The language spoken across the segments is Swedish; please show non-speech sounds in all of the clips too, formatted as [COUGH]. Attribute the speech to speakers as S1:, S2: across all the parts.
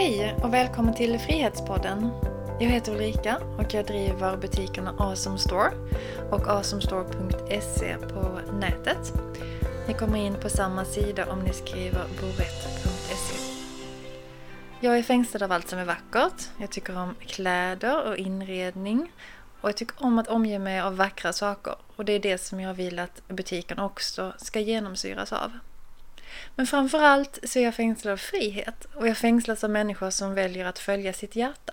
S1: Hej och välkommen till Frihetspodden. Jag heter Ulrika och jag driver butikerna Awesome Store och awesomestore.se på nätet. Ni kommer in på samma sida om ni skriver borett.se. Jag är fängslad av allt som är vackert. Jag tycker om kläder och inredning och jag tycker om att omge mig av vackra saker och det är det som jag vill att butiken också ska genomsyras av. Men framförallt så är jag fängslad av frihet och jag fängslas av människor som väljer att följa sitt hjärta.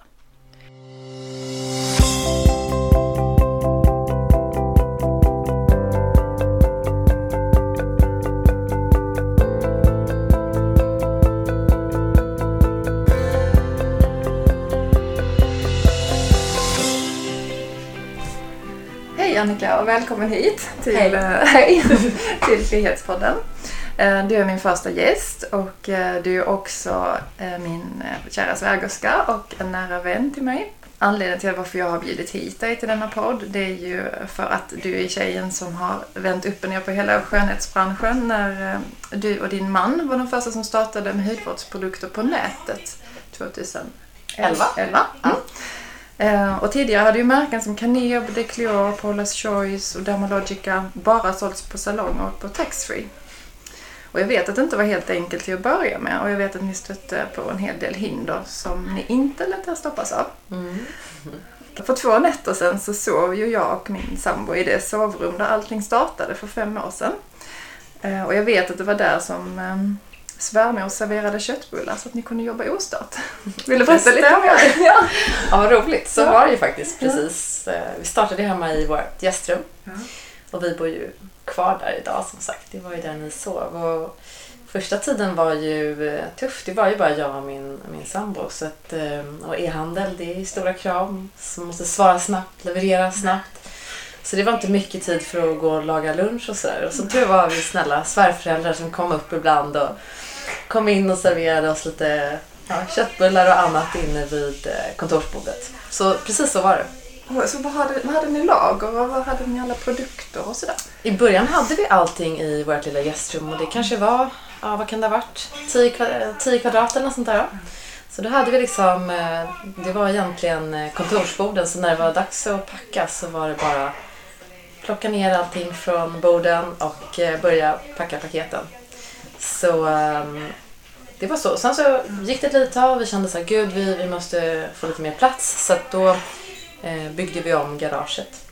S1: Hej Annika och välkommen hit till,
S2: Hej.
S1: hej, [LAUGHS] till Frihetspodden. Eh, Du är min första gäst och eh, du är också eh, min kära svägerska och en nära vän till mig. Anledningen till varför jag har bjudit hit dig till denna podd det är ju för att du är tjejen som har vänt upp och ner på hela skönhetsbranschen när du och din man var de första som startade med hudvårdsprodukter på nätet 2011.
S2: Elva.
S1: 11. Mm. Eh, Och tidigare hade ju märken som Caneb, Declior, Paula's Choice och Dermalogica bara sålts på salong och på taxfree. Och jag vet att det inte var helt enkelt till att börja med och jag vet att ni stötte på en hel del hinder som ni inte lät er stoppas av.
S2: Mm.
S1: För två nätter sedan så sov ju jag och min sambo i det sovrum där allting startade för fem år sedan. Eh, Och jag vet att det var där som eh, svärmor serverade köttbullar så att ni kunde jobba ostört. [LAUGHS] Vill du berätta lite om det? [LAUGHS] Ja.
S2: Ja, roligt. Så
S1: Ja.
S2: var det ju faktiskt precis. Eh, Vi startade hemma i vårt gästrum.
S1: Ja.
S2: Och vi bor ju kvar där idag som sagt. Det var ju där ni sov. Och första tiden var ju eh, tuff. Det var ju bara jag och min, min sambo. Så att, eh, och e-handel, det är stora krav. Så man måste svara snabbt, leverera snabbt. Så det var inte mycket tid för att gå och laga lunch och sådär. Och så tur var vi snälla svärföräldrar som kom upp ibland och kom in och serverade oss lite ja, köttbullar och annat inne vid eh, kontorsbordet. Så precis så var det.
S1: Så vad hade, vad hade ni lager och vad hade ni alla produkter och sådär?
S2: I början hade vi allting i vårt lilla gästrum och det kanske var, ja vad kan det ha varit, 10 kvadrat, 10 kvadrat eller något sånt där. Så då hade vi liksom, eh, det var egentligen eh, kontorsborden så när det var dags att packa så var det bara plocka ner allting från borden och eh, börja packa paketen. Så ehm, det var så. Sen så gick det ett litet tag och vi kände så här, gud vi, vi måste få lite mer plats. Så att då eh, byggde vi om garaget.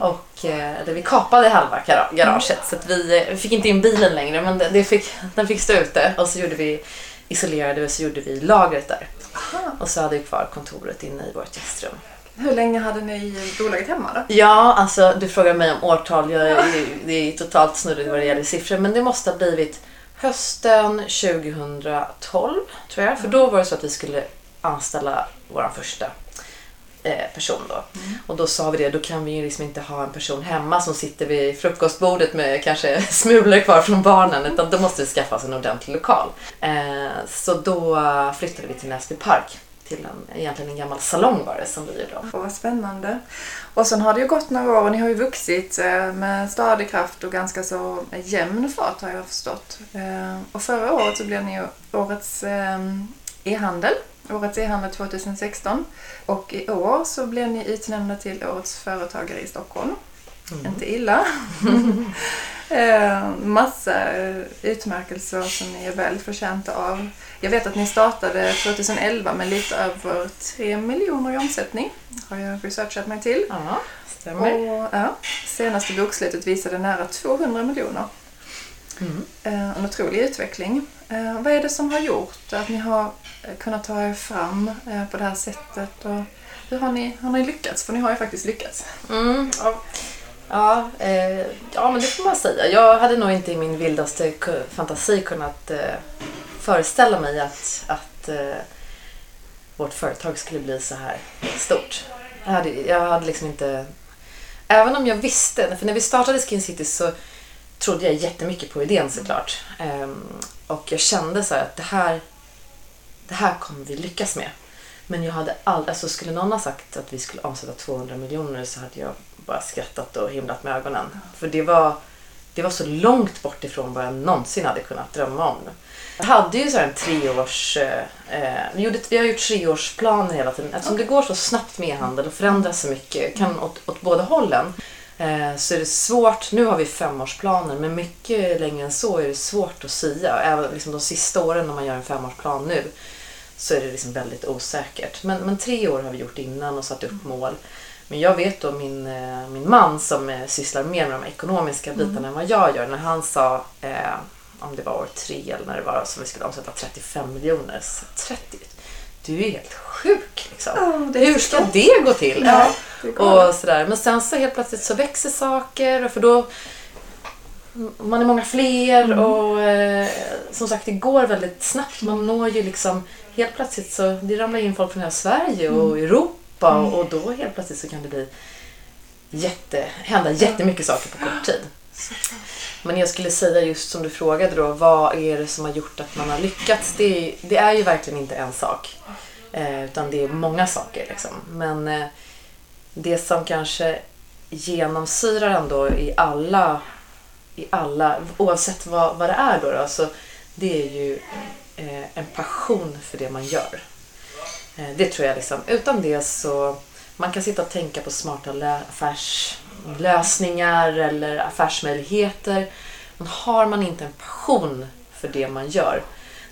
S2: Och, eh, eller vi kapade halva gara- garaget så att vi, eh, vi fick inte in bilen längre men det, det fick, den fick stå ute. Och så gjorde vi, isolerade och så gjorde vi lagret där.
S1: Aha.
S2: Och så hade vi kvar kontoret inne i vårt gästrum.
S1: Hur länge hade ni bolaget hemma då?
S2: Ja, alltså du frågar mig om årtal. Jag är, det är totalt snurrigt vad det gäller siffror. Men det måste ha blivit hösten 2012 tror jag. För då var det så att vi skulle anställa vår första person då. Och då sa vi det, då kan vi ju liksom inte ha en person hemma som sitter vid frukostbordet med kanske [LAUGHS] smulor kvar från barnen. Utan då måste vi skaffa oss en ordentlig lokal. Eh, så då flyttade vi till Näsby Park. Till en, egentligen en gammal salong var det som vi gjorde om.
S1: Åh, vad spännande. Och sen har det ju gått några år och ni har ju vuxit eh, med stadig kraft och ganska så jämn fart har jag förstått. Eh, Och förra året så blev ni ju årets eh, e-handel, årets e-handel 2016. Och i år så blev ni utnämnda till årets företagare i Stockholm. Inte illa. [LAUGHS] eh, massa eh, utmärkelser som ni är väl förtjänta av. Jag vet att ni startade 2011 med lite över 3 miljoner i omsättning. Har jag researchat mig till.
S2: Ja, stämmer.
S1: Och, ja, senaste bokslutet visade nära 200 miljoner.
S2: Mm.
S1: Eh, en otrolig utveckling. Eh, vad är det som har gjort att ni har eh, kunnat ta er fram eh, på det här sättet? Och hur har ni, har ni lyckats? För ni har ju faktiskt lyckats.
S2: Mm, ja. Ja, eh, ja, men det får man säga. Jag hade nog inte i min vildaste fantasi kunnat eh, föreställa mig att, att eh, vårt företag skulle bli så här stort. Jag hade, jag hade liksom inte... Även om jag visste, för när vi startade Skin City så trodde jag jättemycket på idén såklart. Ehm, och jag kände så här att det här, det här kommer vi lyckas med. Men jag hade aldrig, alltså skulle någon ha sagt att vi skulle omsätta 200 miljoner så hade jag bara skrattat och himlat med ögonen. För det var, det var så långt bort ifrån vad jag någonsin hade kunnat drömma om. Jag hade ju så här en treårs... Eh, vi, gjorde, vi har gjort treårsplaner hela tiden. Eftersom det går så snabbt med e-handel och förändras så mycket, kan åt, åt båda hållen, eh, så är det svårt. Nu har vi femårsplaner, men mycket längre än så är det svårt att sia. Även liksom de sista åren när man gör en femårsplan nu så är det liksom väldigt osäkert. Men, men tre år har vi gjort innan och satt upp mål. Men jag vet då min, eh, min man som eh, sysslar mer med de ekonomiska bitarna mm. än vad jag gör. När han sa, eh, om det var år tre eller när det var som vi skulle omsätta 35 miljoner. 30, du är helt sjuk liksom. Oh, Hur ska så. det gå till? Ja, och sådär. Men sen så helt plötsligt så växer saker. För då man är många fler mm. och eh, som sagt det går väldigt snabbt. Man når ju liksom helt plötsligt så det ramlar in folk från hela Sverige och mm. Europa mm. och då helt plötsligt så kan det bli jätte, hända jättemycket saker på kort tid. Men jag skulle säga just som du frågade då, vad är det som har gjort att man har lyckats? Det är, det är ju verkligen inte en sak. Eh, utan det är många saker. Liksom. Men eh, det som kanske genomsyrar ändå i alla, i alla oavsett vad, vad det är då, då så det är ju en passion för det man gör. Eh, det tror jag liksom. Utan det så man kan sitta och tänka på smarta affärslösningar eller affärsmöjligheter. Men har man inte en passion för det man gör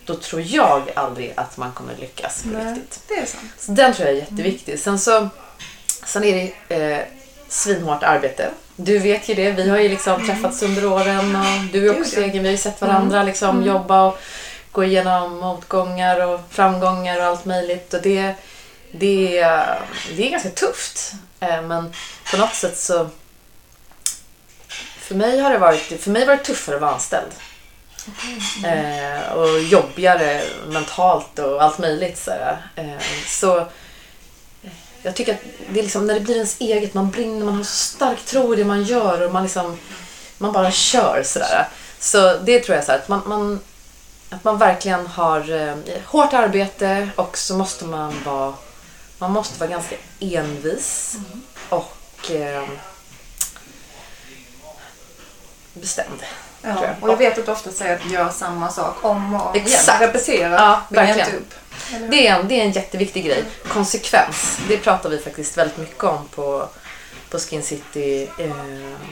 S2: då tror jag aldrig att man kommer lyckas på Nej, riktigt.
S3: Det är sant.
S2: Så den tror jag är jätteviktig. Mm. Sen så sen är det eh, svinhårt arbete. Du vet ju det. Vi har ju liksom mm. träffats under åren och du är också egen. Vi har ju sett varandra mm. liksom, mm. jobba och gå igenom motgångar och framgångar och allt möjligt. Och det, det, det är ganska tufft. Eh, men på något sätt så... För mig har det varit, för mig var det tuffare att vara anställd. Mm. och jobbigare mentalt och allt möjligt. Så, eh, så jag tycker att det är liksom, när det blir ens eget, man brinner, man har så stark tro i det man gör och man liksom man bara kör sådär. Så det tror jag så här, att man, man, att man verkligen har eh, hårt arbete och så måste man vara man måste vara ganska envis mm. och eh, bestämd.
S3: Ja, jag. och jag vet att du ofta säger att gör samma sak om och
S2: igen. Exakt.
S3: Repetera,
S2: ja, verkligen. upp. Det är, en, det är en jätteviktig grej. Konsekvens. Det pratar vi faktiskt väldigt mycket om på, på Skin City. Eh,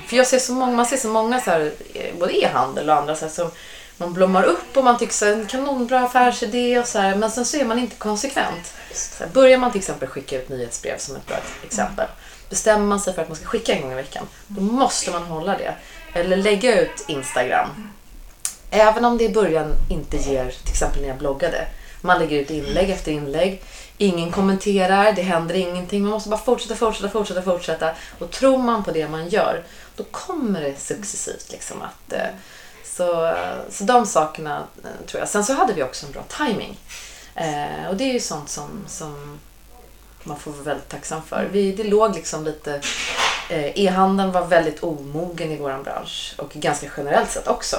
S2: för jag ser så många, man ser så många så här, eh, både e-handel och andra så här, som man blommar upp och man tycker att en kanonbra affärsidé och så här, men sen så är man inte konsekvent. Så här, börjar man till exempel skicka ut nyhetsbrev som ett bra exempel. Bestämmer man sig för att man ska skicka en gång i veckan, då måste man hålla det. Eller lägga ut Instagram. Även om det i början inte ger, till exempel när jag bloggade, man lägger ut inlägg efter inlägg. Ingen kommenterar, det händer ingenting. Man måste bara fortsätta, fortsätta, fortsätta, fortsätta. Och tror man på det man gör, då kommer det successivt liksom att eh, så, så de sakerna eh, tror jag. Sen så hade vi också en bra timing. Eh, och det är ju sånt som, som man får vara väldigt tacksam för. Vi, det låg liksom lite... Eh, E-handeln var väldigt omogen i vår bransch och ganska generellt sett också.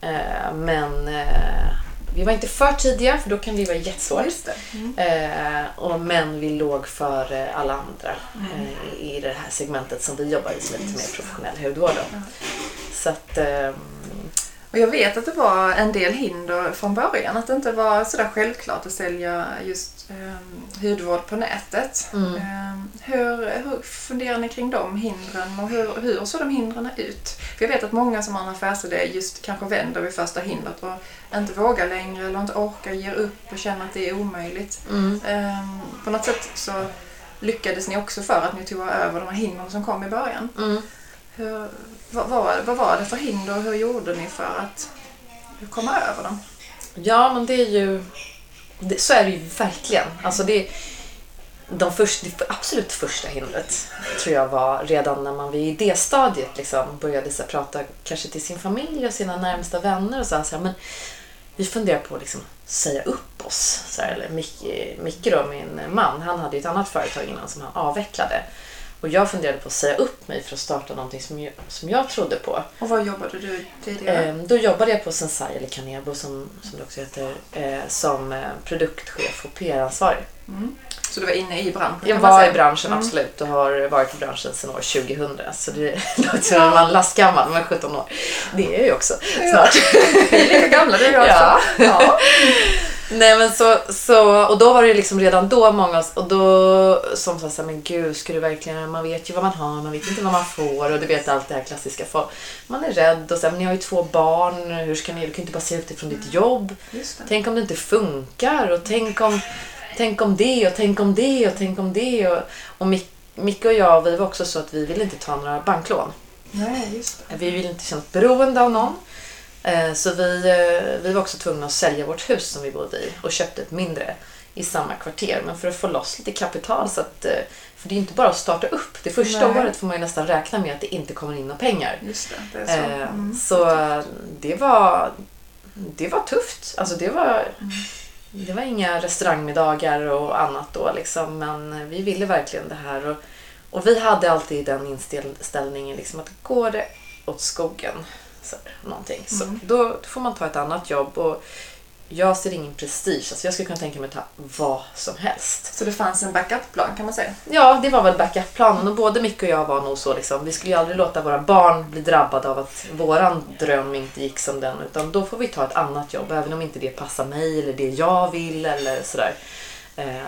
S2: Eh, men eh, vi var inte för tidiga för då kan vi vara jättesvårt. Mm. Eh, och, men vi låg för alla andra mm. i det här segmentet som vi jobbar i som är lite mer professionell hudvård. Så att, ehm,
S3: och jag vet att det var en del hinder från början. Att det inte var sådär självklart att sälja just eh, hudvård på nätet. Mm. Eh, hur, hur funderar ni kring de hindren och hur, hur såg de hindren ut? För jag vet att många som har en affärsidé just kanske vänder vid första hindret och inte vågar längre eller inte orkar, ger upp och känner att det är omöjligt. Mm. Eh, på något sätt så lyckades ni också för att ni tog över de här hindren som kom i början. Mm. Hur, vad, vad, vad var det för hinder och hur gjorde ni för att komma över dem?
S2: Ja, men det är ju... Det, så är det ju verkligen. Alltså det, de först, det absolut första hindret tror jag var redan när man vid det stadiet liksom började så prata kanske till sin familj och sina närmsta vänner och så, så här, men vi funderar på att liksom säga upp oss. Så här, eller Micke, Micke då, min man, han hade ju ett annat företag innan som han avvecklade. Och jag funderade på att säga upp mig för att starta någonting som jag, som jag trodde på.
S1: Och vad jobbade du tidigare?
S2: Ehm, då jobbade jag på Sensai, eller Canebo som, som det också heter, eh, som eh, produktchef och PR-ansvarig.
S1: Mm. Så du var inne i branschen?
S2: Jag var i branschen,
S1: Mm.
S2: absolut, och har varit i branschen sedan år 2000. Så det [LAUGHS] låter som att man lastgammal, men 17 år. Det är jag ju också snart.
S1: Vi är lika gamla du och jag [LAUGHS]
S2: Ja.
S1: också. [LAUGHS] Ja.
S2: Nej men så, så, och då var det liksom redan då många, och då som sa såhär, men gud, ska du verkligen, man vet ju vad man har, man vet inte vad man får och du vet allt det här klassiska. Folk. Man är rädd och sen, men ni har ju två barn, hur ska ni, du kan ju inte bara se utifrån ditt jobb.
S1: Just det.
S2: Tänk om det inte funkar och tänk om, tänk om det och tänk om det och tänk om det. Och, och Mick, Micke och jag, vi var också så att vi ville inte ta några banklån.
S1: Nej, just det.
S2: Vi ville inte känna oss beroende av någon. Eh, Så vi, eh, vi var också tvungna att sälja vårt hus som vi bodde i och köpte ett mindre i samma kvarter. Men för att få loss lite kapital så att... eh, För det är inte bara att starta upp. Det första
S1: Nej.
S2: året får man nästan räkna med att det inte kommer in några pengar.
S1: Just det, det så. Mm.
S2: Så det var, det var tufft. Alltså det var,
S1: Mm.
S2: det var inga restaurangmiddagar och annat då liksom. Men vi ville verkligen det här. Och, och vi hade alltid den inställningen liksom att går det åt skogen så, här, någonting, så
S1: Mm.
S2: då, då får man ta ett annat jobb. Och jag ser ingen prestige. Alltså jag skulle kunna tänka mig att ta vad som helst.
S1: Så det fanns en backup-plan kan man säga?
S2: Ja, det var väl backup-planen och både Micke och jag var nog så liksom. Vi skulle ju aldrig låta våra barn bli drabbade av att våran dröm inte gick som den utan då får vi ta ett annat jobb även om inte det passar mig eller det jag vill eller sådär. Eh,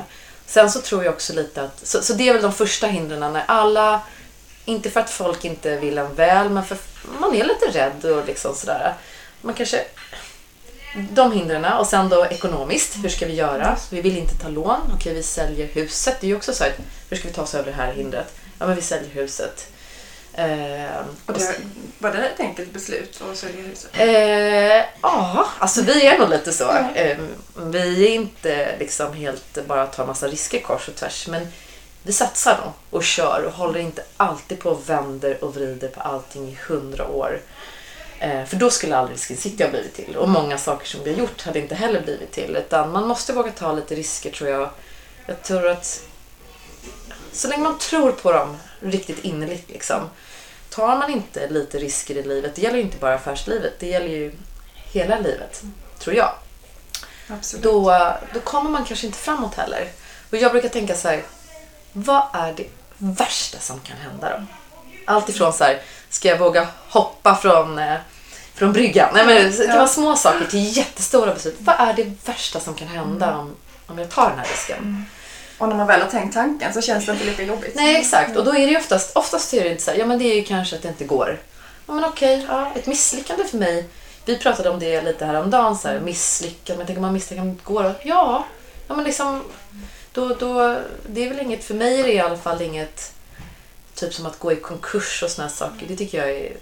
S2: sen så tror jag också lite att, så, så det är väl de första hindren när alla, inte för att folk inte vill en väl men för man är lite rädd och liksom sådär. Man kanske de hindren och sen då ekonomiskt, hur ska vi göra? Vi vill inte ta lån, okej vi säljer huset. Det är ju också så här, hur ska vi ta oss över det här hindret? Ja men vi säljer huset. Eh,
S1: Och det, var det ett enkelt beslut att sälja huset?
S2: Eh, ja, alltså vi är nog lite så.
S1: Ja.
S2: Eh, vi är inte liksom helt bara tar massa risker kors och tvärs. Men vi satsar nog och kör och håller inte alltid på och vänder och vrider på allting i hundra år. Eh, för då skulle aldrig Skin City ha blivit till. Och många saker som vi har gjort hade inte heller blivit till. Utan man måste våga ta lite risker tror jag. Jag tror att så länge man tror på dem riktigt innerligt liksom. Tar man inte lite risker i livet, det gäller ju inte bara affärslivet, det gäller ju hela livet, tror jag.
S1: Absolut.
S2: Då, då kommer man kanske inte framåt heller. Och jag brukar tänka så här, vad är det värsta som kan hända då? Allt ifrån så här, ska jag våga hoppa från, eh, från bryggan? Nej, men det kan vara små saker till jättestora beslut. Vad är det värsta som kan hända om, om jag tar den här risken?
S1: Och när man väl har tänkt tanken så känns det inte lika jobbigt.
S2: Nej, exakt. Och då är det ju oftast, oftast är det inte så här, ja men det är ju kanske att det inte går. Ja men okej, ja, ett misslyckande för mig. Vi pratade om det lite häromdagen, så här, misslyckande, men tänk om man misslyckandet går? Ja, ja men liksom, då, då, det är väl inget, för mig är det i alla fall inget, typ som att gå i konkurs och såna här saker. Det tycker jag är,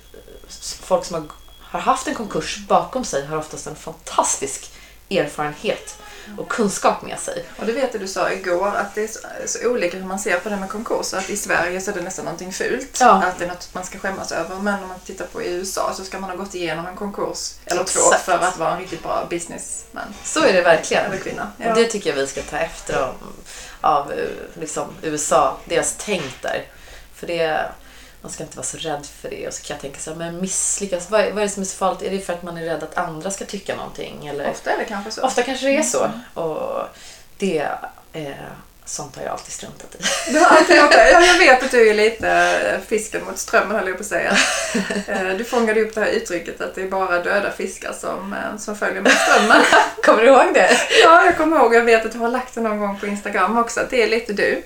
S2: folk som har, har haft en konkurs bakom sig har oftast en fantastisk erfarenhet och kunskap med sig.
S1: Och det vet du, du sa igår att det är så, så olika hur man ser på det med konkurser. Att i Sverige så är det nästan någonting fult.
S2: Ja.
S1: Att det är något man ska skämmas över. Men om man tittar på i USA så ska man ha gått igenom en konkurs eller två
S2: Exakt.
S1: för att vara en riktigt bra businessman.
S2: Så är det verkligen.
S1: Eller kvinna.
S2: Och det tycker jag vi ska ta efter av, av eh, liksom, USA, deras tänk där. För det, man ska inte vara så rädd för det. Och så kan jag tänka så här, men misslyckas, vad, är- vad är det som är så farligt? Är det för att man är rädd att andra ska tycka någonting? Eller?
S1: Ofta är det kanske så.
S2: Ofta kanske det är så. Och det, eh, sånt har jag alltid struntat i. [LAUGHS]
S1: Du har alltid gjort det. Ja, jag vet att du är lite eh, fisken mot strömmen höll jag på att säga. [LAUGHS] Eh, Du fångade upp det här uttrycket att det är bara döda fiskar som, eh, som följer med strömmen. [LAUGHS]
S2: Kommer du ihåg det?
S1: Ja, jag kommer ihåg. Jag vet att du har lagt det någon gång på Instagram också. Att det är lite du.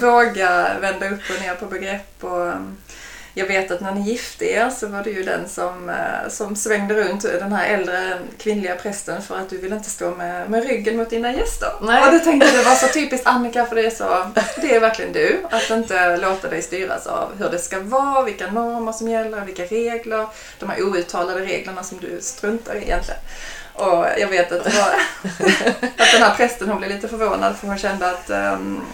S1: Våga vända upp och ner på begrepp. Och, um, jag vet att när ni gifte er så var du ju den som, eh, som svängde runt den här äldre kvinnliga prästen för att du ville inte stå med, med ryggen mot dina gäster.
S2: Nej.
S1: Och det tänkte jag det var så typiskt Annika för det är så, det är verkligen du. Att inte låta dig styras av hur det ska vara, vilka normer som gäller, vilka regler, de här outtalade reglerna som du struntar i egentligen. Och jag vet att, det var, [LAUGHS] att den här prästen hon blev lite förvånad för hon kände att um,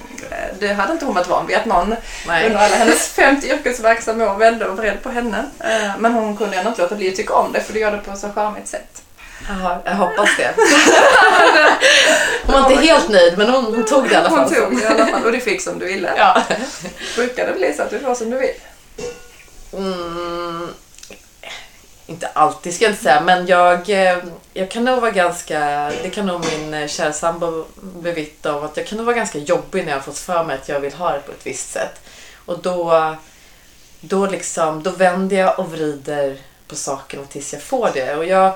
S1: det hade inte hon varit van vid att någon
S2: Nej.
S1: under alla hennes 50 yrkesverksamma år vände och vred på henne. Eh, Men hon kunde ändå inte låta bli att tycka om det för du gör det på så charmigt sätt.
S2: Jaha, jag hoppas det. [LAUGHS] Hon var inte helt nöjd men hon, hon tog det i alla fall.
S1: Hon tog det i alla fall och du fick som du ville.
S2: Ja.
S1: Brukar det bli så att du får som du vill?
S2: Mm, inte alltid ska jag inte säga, men jag, eh, jag kan nog vara ganska, det kan nog min eh, kära sambo bevittna om, att jag kan nog vara ganska jobbig när jag fått för mig att jag vill ha det på ett visst sätt. Och då, då, liksom, då vänder jag och vrider på sakerna tills jag får det. Och jag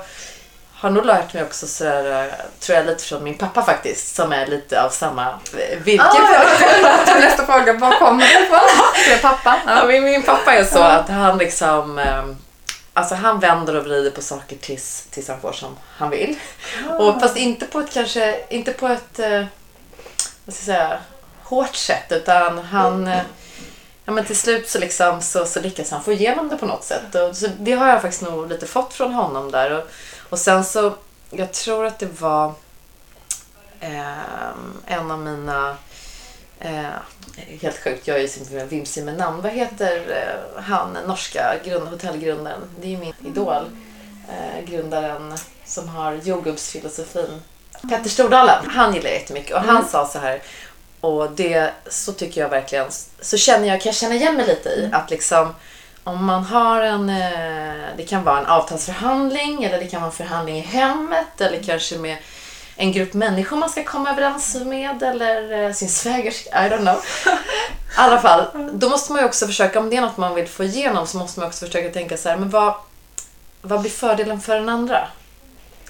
S2: har nog lärt mig också sådär, eh, tror jag lite från min pappa faktiskt, som är lite av samma virke.
S1: Ah, [LAUGHS] nästa fråga, var kommer det ifrån? [LAUGHS] Pappa.
S2: Ja, min, min pappa är så att han liksom Alltså han vänder och vrider på saker tills, tills han får som han vill. Och, fast inte på ett kanske, inte på ett eh, vad ska jag säga, hårt sätt utan han eh, Ja men till slut så, liksom, så, så lyckas han få igenom det på något sätt. Och, så det har jag faktiskt nog lite fått från honom där. Och, och sen så, jag tror att det var ehm, en av mina Eh, helt sjukt, jag är ju vimsig med namn. Vad heter eh, han, norska grund, hotellgrundaren? Det är ju min idol. Eh, grundaren som har jordgubbsfilosofin. Petter Stordalen. Han gillar jag jättemycket och han sa så här och det så tycker jag verkligen, så känner jag, kan jag känna igen mig lite i att liksom om man har en, eh, det kan vara en avtalsförhandling eller det kan vara en förhandling i hemmet eller kanske med en grupp människor man ska komma överens med eller eh, sin svägerska, I don't know. I alla fall, då måste man ju också försöka, om det är något man vill få igenom så måste man också försöka tänka så här, men vad, vad blir fördelen för den andra?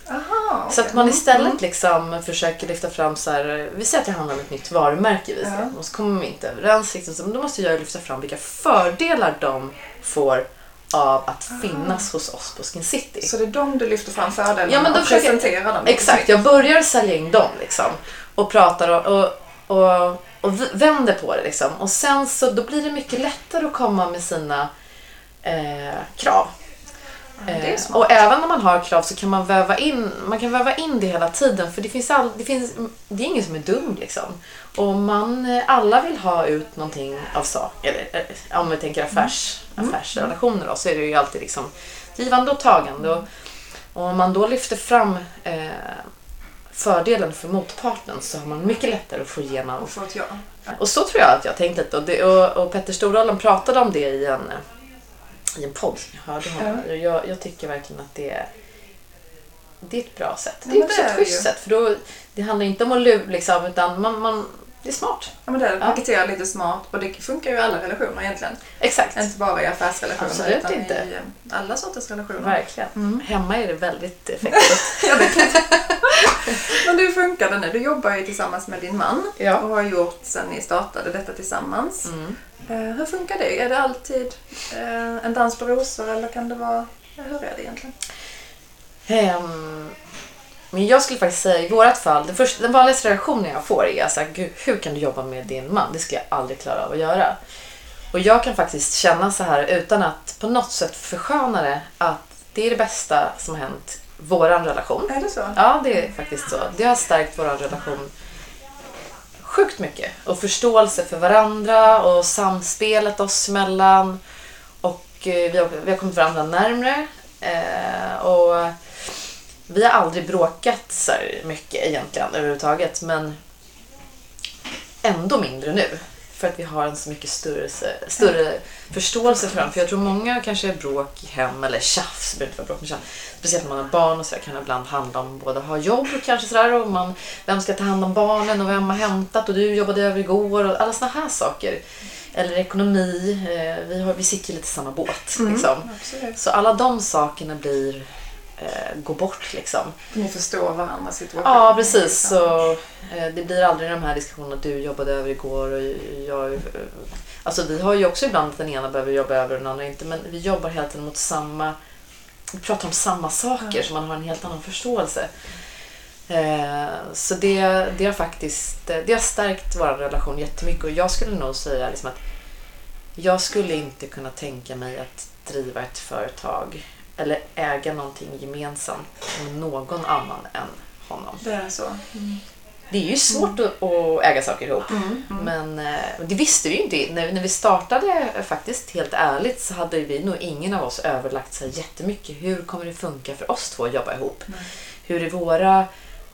S1: Aha, okay.
S2: Så att man istället liksom försöker lyfta fram så här, vi säger att det handlar om ett nytt varumärke vi ska, och så kommer vi inte överens. Liksom, då måste jag lyfta fram vilka fördelar de får av att finnas hos oss på Skin City.
S1: Så det är de du lyfter fram fördelarna
S2: ja, men då
S1: och presenterar dem?
S2: Exakt, jag börjar sälja in dem liksom. Och pratar och, och, och, och vänder på det liksom. Och sen så då blir det mycket lättare att komma med sina eh, krav.
S1: Eh,
S2: och även om man har krav så kan man väva in, man kan väva in det hela tiden för det finns, all, det finns det är ingen som är dum liksom. Och man, eh, alla vill ha ut någonting av sak. Eller eh, om vi tänker affärs, mm. affärsrelationer då, så är det ju alltid liksom givande och tagande. Och, och om man då lyfter fram eh, fördelen för motparten så har man mycket lättare att få igenom.
S1: Och få ett ja.
S2: Och så tror jag att jag tänkt lite. Och, det, och, och Petter Stordalen pratade om det i en, i en podd som jag hörde honom. Ja. Jag, jag tycker verkligen att det är det är ett bra sätt. Det är också ett schysst sätt. För då, det handlar inte om att lura liksom, utan man, man, det är smart.
S1: Ja, men det är paketera lite smart och det funkar ju i alla relationer egentligen.
S2: Exakt.
S1: Inte bara i affärsrelationer
S2: Absolut
S1: utan
S2: inte.
S1: i eh, alla sorters relationer.
S2: Verkligen. Mm. Hemma är det väldigt effektivt. [LAUGHS] [LAUGHS]
S1: Men hur funkar det nu? Du jobbar ju tillsammans med din man
S2: ja.
S1: och har gjort sen ni startade detta tillsammans.
S2: Mm.
S1: Uh, hur funkar det? Är det alltid uh, en dans på rosor eller kan det vara... Hur är det egentligen?
S2: Um, men jag skulle faktiskt säga i vårt fall, den, första, den vanligaste reaktionen jag får är så här, hur kan du jobba med din man? Det skulle jag aldrig klara av att göra. Och jag kan faktiskt känna så här utan att på något sätt försköna det, att det är det bästa som har hänt våran relation.
S1: Är det så?
S2: Ja, det är faktiskt så. Det har stärkt våran relation sjukt mycket. Och förståelse för varandra och samspelet oss emellan. Och eh, vi har, vi har kommit varandra närmre. Eh, och vi har aldrig bråkat så mycket egentligen överhuvudtaget men ändå mindre nu. För att vi har en så mycket större, större förståelse för varandra. För jag tror många kanske är bråk i hem eller tjafs, det inte vara bråk med tjafs. Speciellt när man har barn och så kan det ibland handla om både ha jobb och kanske sådär och man, vem ska ta hand om barnen och vem har hämtat och du jobbade över igår och alla sådana här saker. Eller ekonomi, eh, vi, har, vi sitter lite i samma båt.
S1: Mm,
S2: liksom. Så alla de sakerna blir eh, gå bort. Liksom.
S1: Ni förstår varandras situation.
S2: Ja, precis. Så, eh, det blir aldrig de här diskussionerna att du jobbade över igår och jag... Eh, alltså vi har ju också ibland att den ena behöver jobba över och den andra inte, men vi jobbar hela tiden mot samma... Vi pratar om samma saker mm. så man har en helt annan förståelse. Eh, så det, det har faktiskt det har stärkt vår relation jättemycket och jag skulle nog säga liksom att jag skulle inte kunna tänka mig att driva ett företag eller äga någonting gemensamt med någon annan än honom.
S1: Det är så.
S2: Mm. Det är ju svårt mm. att, äga saker ihop.
S1: Mm. Mm.
S2: Men eh, det visste vi ju inte. När, när vi startade, faktiskt helt ärligt, så hade vi nog ingen av oss överlagt så jättemycket. Hur kommer det funka för oss två att jobba ihop? hur är våra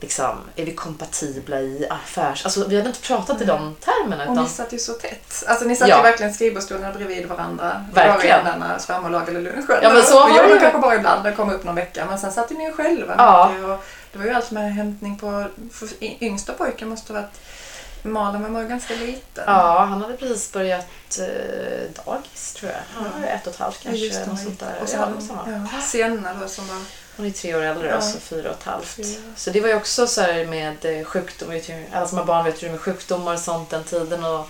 S2: liksom, är vi kompatibla i affärs... Alltså vi hade inte pratat i de termerna.
S1: Och
S2: Utan,
S1: ni satt ju så tätt. Alltså ni satt
S2: Ja.
S1: ju verkligen skrivbordsstolarna bredvid varandra.
S2: Verkligen.
S1: Bara när svärmor lagade lunch.
S2: Ja, men så var
S1: gjorde
S2: det.
S1: kanske bara ibland, det kom upp någon vecka. Men sen satt ju ni ju själva.
S2: Ja.
S1: Och det var ju allt med hämtning på... Yngsta pojken måste ha varit... Malin var ju ganska liten.
S2: ja, han hade precis börjat eh, dagis tror jag. Han var ett och ett halvt
S1: Ja,
S2: kanske.
S1: just det. Och så
S2: Ja,
S1: ja, Sienna då som var...
S2: Hon är tre år äldre,
S1: Ja.
S2: alltså fyra och ett halvt.
S1: Fyra.
S2: Så det var ju också så här med eh, sjukdom, alla som har barn vet ju med sjukdomar och sånt den tiden. Och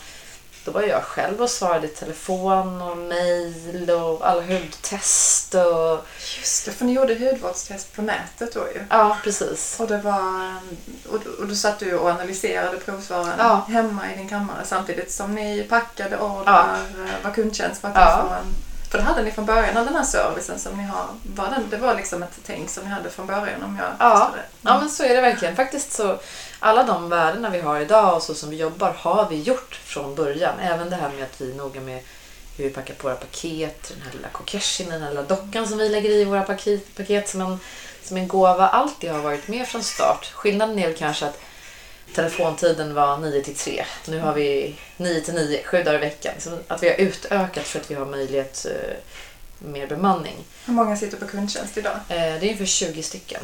S2: då var jag själv och svarade i telefon och mejl och alla hudtest och...
S1: Just det, för ni gjorde hudvårdstest på nätet då ju.
S2: Ja, precis.
S1: Och det var... Och, och då satt du och analyserade provsvaren
S2: Ja.
S1: hemma i din kammare samtidigt som ni packade
S2: Ja.
S1: ordrar, ja. var kundtjänst för att
S2: Ja.
S1: få en... För det hade ni från början den här servicen som ni har. Var den, det var liksom ett tänk som ni hade från början om jag
S2: Ja.
S1: förstår det.
S2: Ja, men så är det verkligen. Faktiskt så, alla de värdena vi har idag och så som vi jobbar har vi gjort från början. Även det här med att vi är noga med hur vi packar på våra paket, den här lilla kokeshin, den här lilla dockan som vi lägger i våra paket, paket som, en, som en gåva. Allt det har varit med från start. Skillnaden är väl kanske att telefontiden var 9 till 3. Nu har vi 9 till 9, sju dagar i veckan. Så att vi har utökat för att vi har möjlighet eh, mer bemanning.
S1: Hur många sitter på kundtjänst idag?
S2: Eh, det är ungefär 20 stycken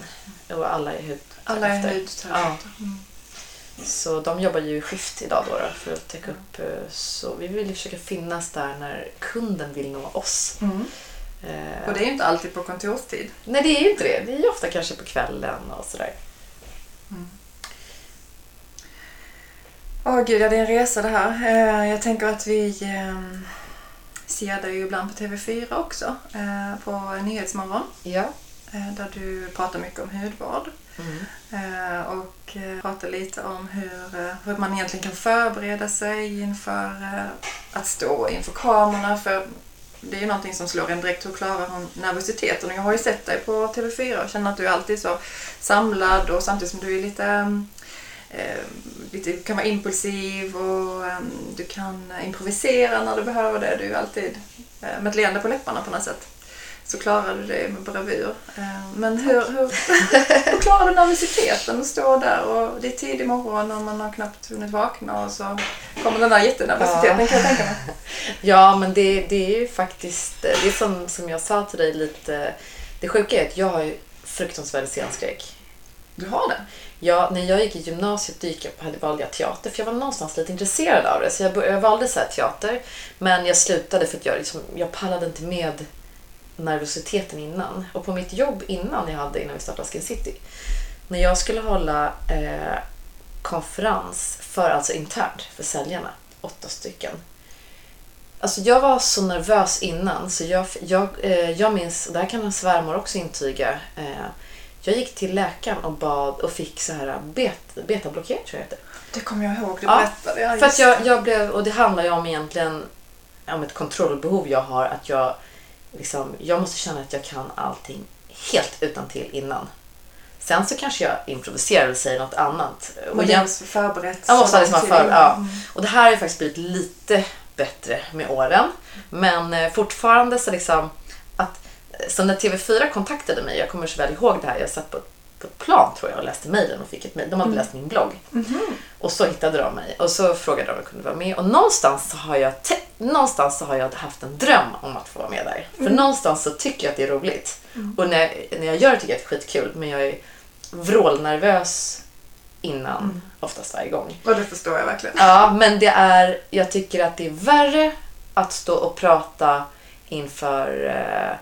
S2: och alla är hud.
S1: Alla är hudterapeuter. Mm.
S2: Så de jobbar ju i skift idag då, då för att täcka upp. eh, Så vi vill ju försöka finnas där när kunden vill nå oss.
S1: Mm. Och det är ju inte alltid på kontorstid.
S2: Nej, det är ju inte det. Det är ju ofta kanske på kvällen och sådär.
S1: Åh gud, ja, det är en resa det här. Eh, jag tänker att vi eh, ser dig ibland på TV4 också. Eh, på Nyhetsmorgon.
S2: Ja.
S1: Eh, där du pratar mycket om hudvård.
S2: Mm.
S1: Och pratar lite om hur, hur man egentligen kan förbereda sig inför att stå inför kamerorna. För det är ju någonting som slår en direkt. Hur klarar hon nervositeten? Jag har ju sett dig på TV4 och känner att du är alltid så samlad och samtidigt som du är lite eh, lite, du kan vara impulsiv och eh, du kan improvisera när du behöver det. Du är alltid eh, med ett leende på läpparna på något sätt. Så klarar du det med bravur. Eh, men hur, hur, [LAUGHS] hur klarar du nervositeten att stå där och det är tidig morgon och man har knappt hunnit vakna och så kommer den där jättenervositeten
S2: Ja.
S1: kan jag tänka mig.
S2: Ja, men det, det är ju faktiskt, det är som, som jag sa till dig lite, det sjuka är att jag har fruktansvärd scenskräck.
S1: Du har det?
S2: Ja, när jag gick i gymnasiet gick jag, hade valde jag teater för jag var någonstans lite intresserad av det. Så jag, jag valde så här teater. Men jag slutade för att jag, liksom, jag pallade inte med nervositeten innan. Och på mitt jobb innan jag hade, innan vi startade Skin City. När jag skulle hålla eh, konferens för, alltså internt, för säljarna. Åtta stycken. Alltså jag var så nervös innan så jag, jag, eh, jag minns, och det här kan en svärmor också intyga. Eh, jag gick till läkaren och bad och fick så här bet, betablockering tror jag det heter.
S1: Det kommer jag ihåg, du
S2: Ja,
S1: berättade. Ja,
S2: För att jag, jag blev, och det handlar ju om egentligen om ett kontrollbehov jag har. Att jag, liksom, jag måste känna att jag kan allting helt utan till innan. Sen så kanske jag improviserar eller säger något annat. Och
S1: Men det
S2: jag,
S1: förberett.
S2: Jag måste liksom för- ja.
S1: Mm.
S2: och det här har ju faktiskt blivit lite bättre med åren. Men eh, fortfarande så liksom så när TV4 kontaktade mig, jag kommer så väl ihåg det här, jag satt på, på ett plan tror jag och läste mejlen och fick ett mejl. De hade
S1: Mm.
S2: läst min blogg.
S1: Mhm.
S2: Och så hittade de mig och så frågade de om jag kunde vara med. Och någonstans så har jag, någonstans så har jag haft en dröm om att få vara med där. För
S1: Mm.
S2: någonstans så tycker jag att det är roligt. Och när, när jag gör det tycker jag att det är skitkul. Men jag är vrålnervös innan,
S1: Mm.
S2: oftast varje gång.
S1: Och det förstår jag verkligen.
S2: Ja, men det är, jag tycker att det är värre att stå och prata inför eh,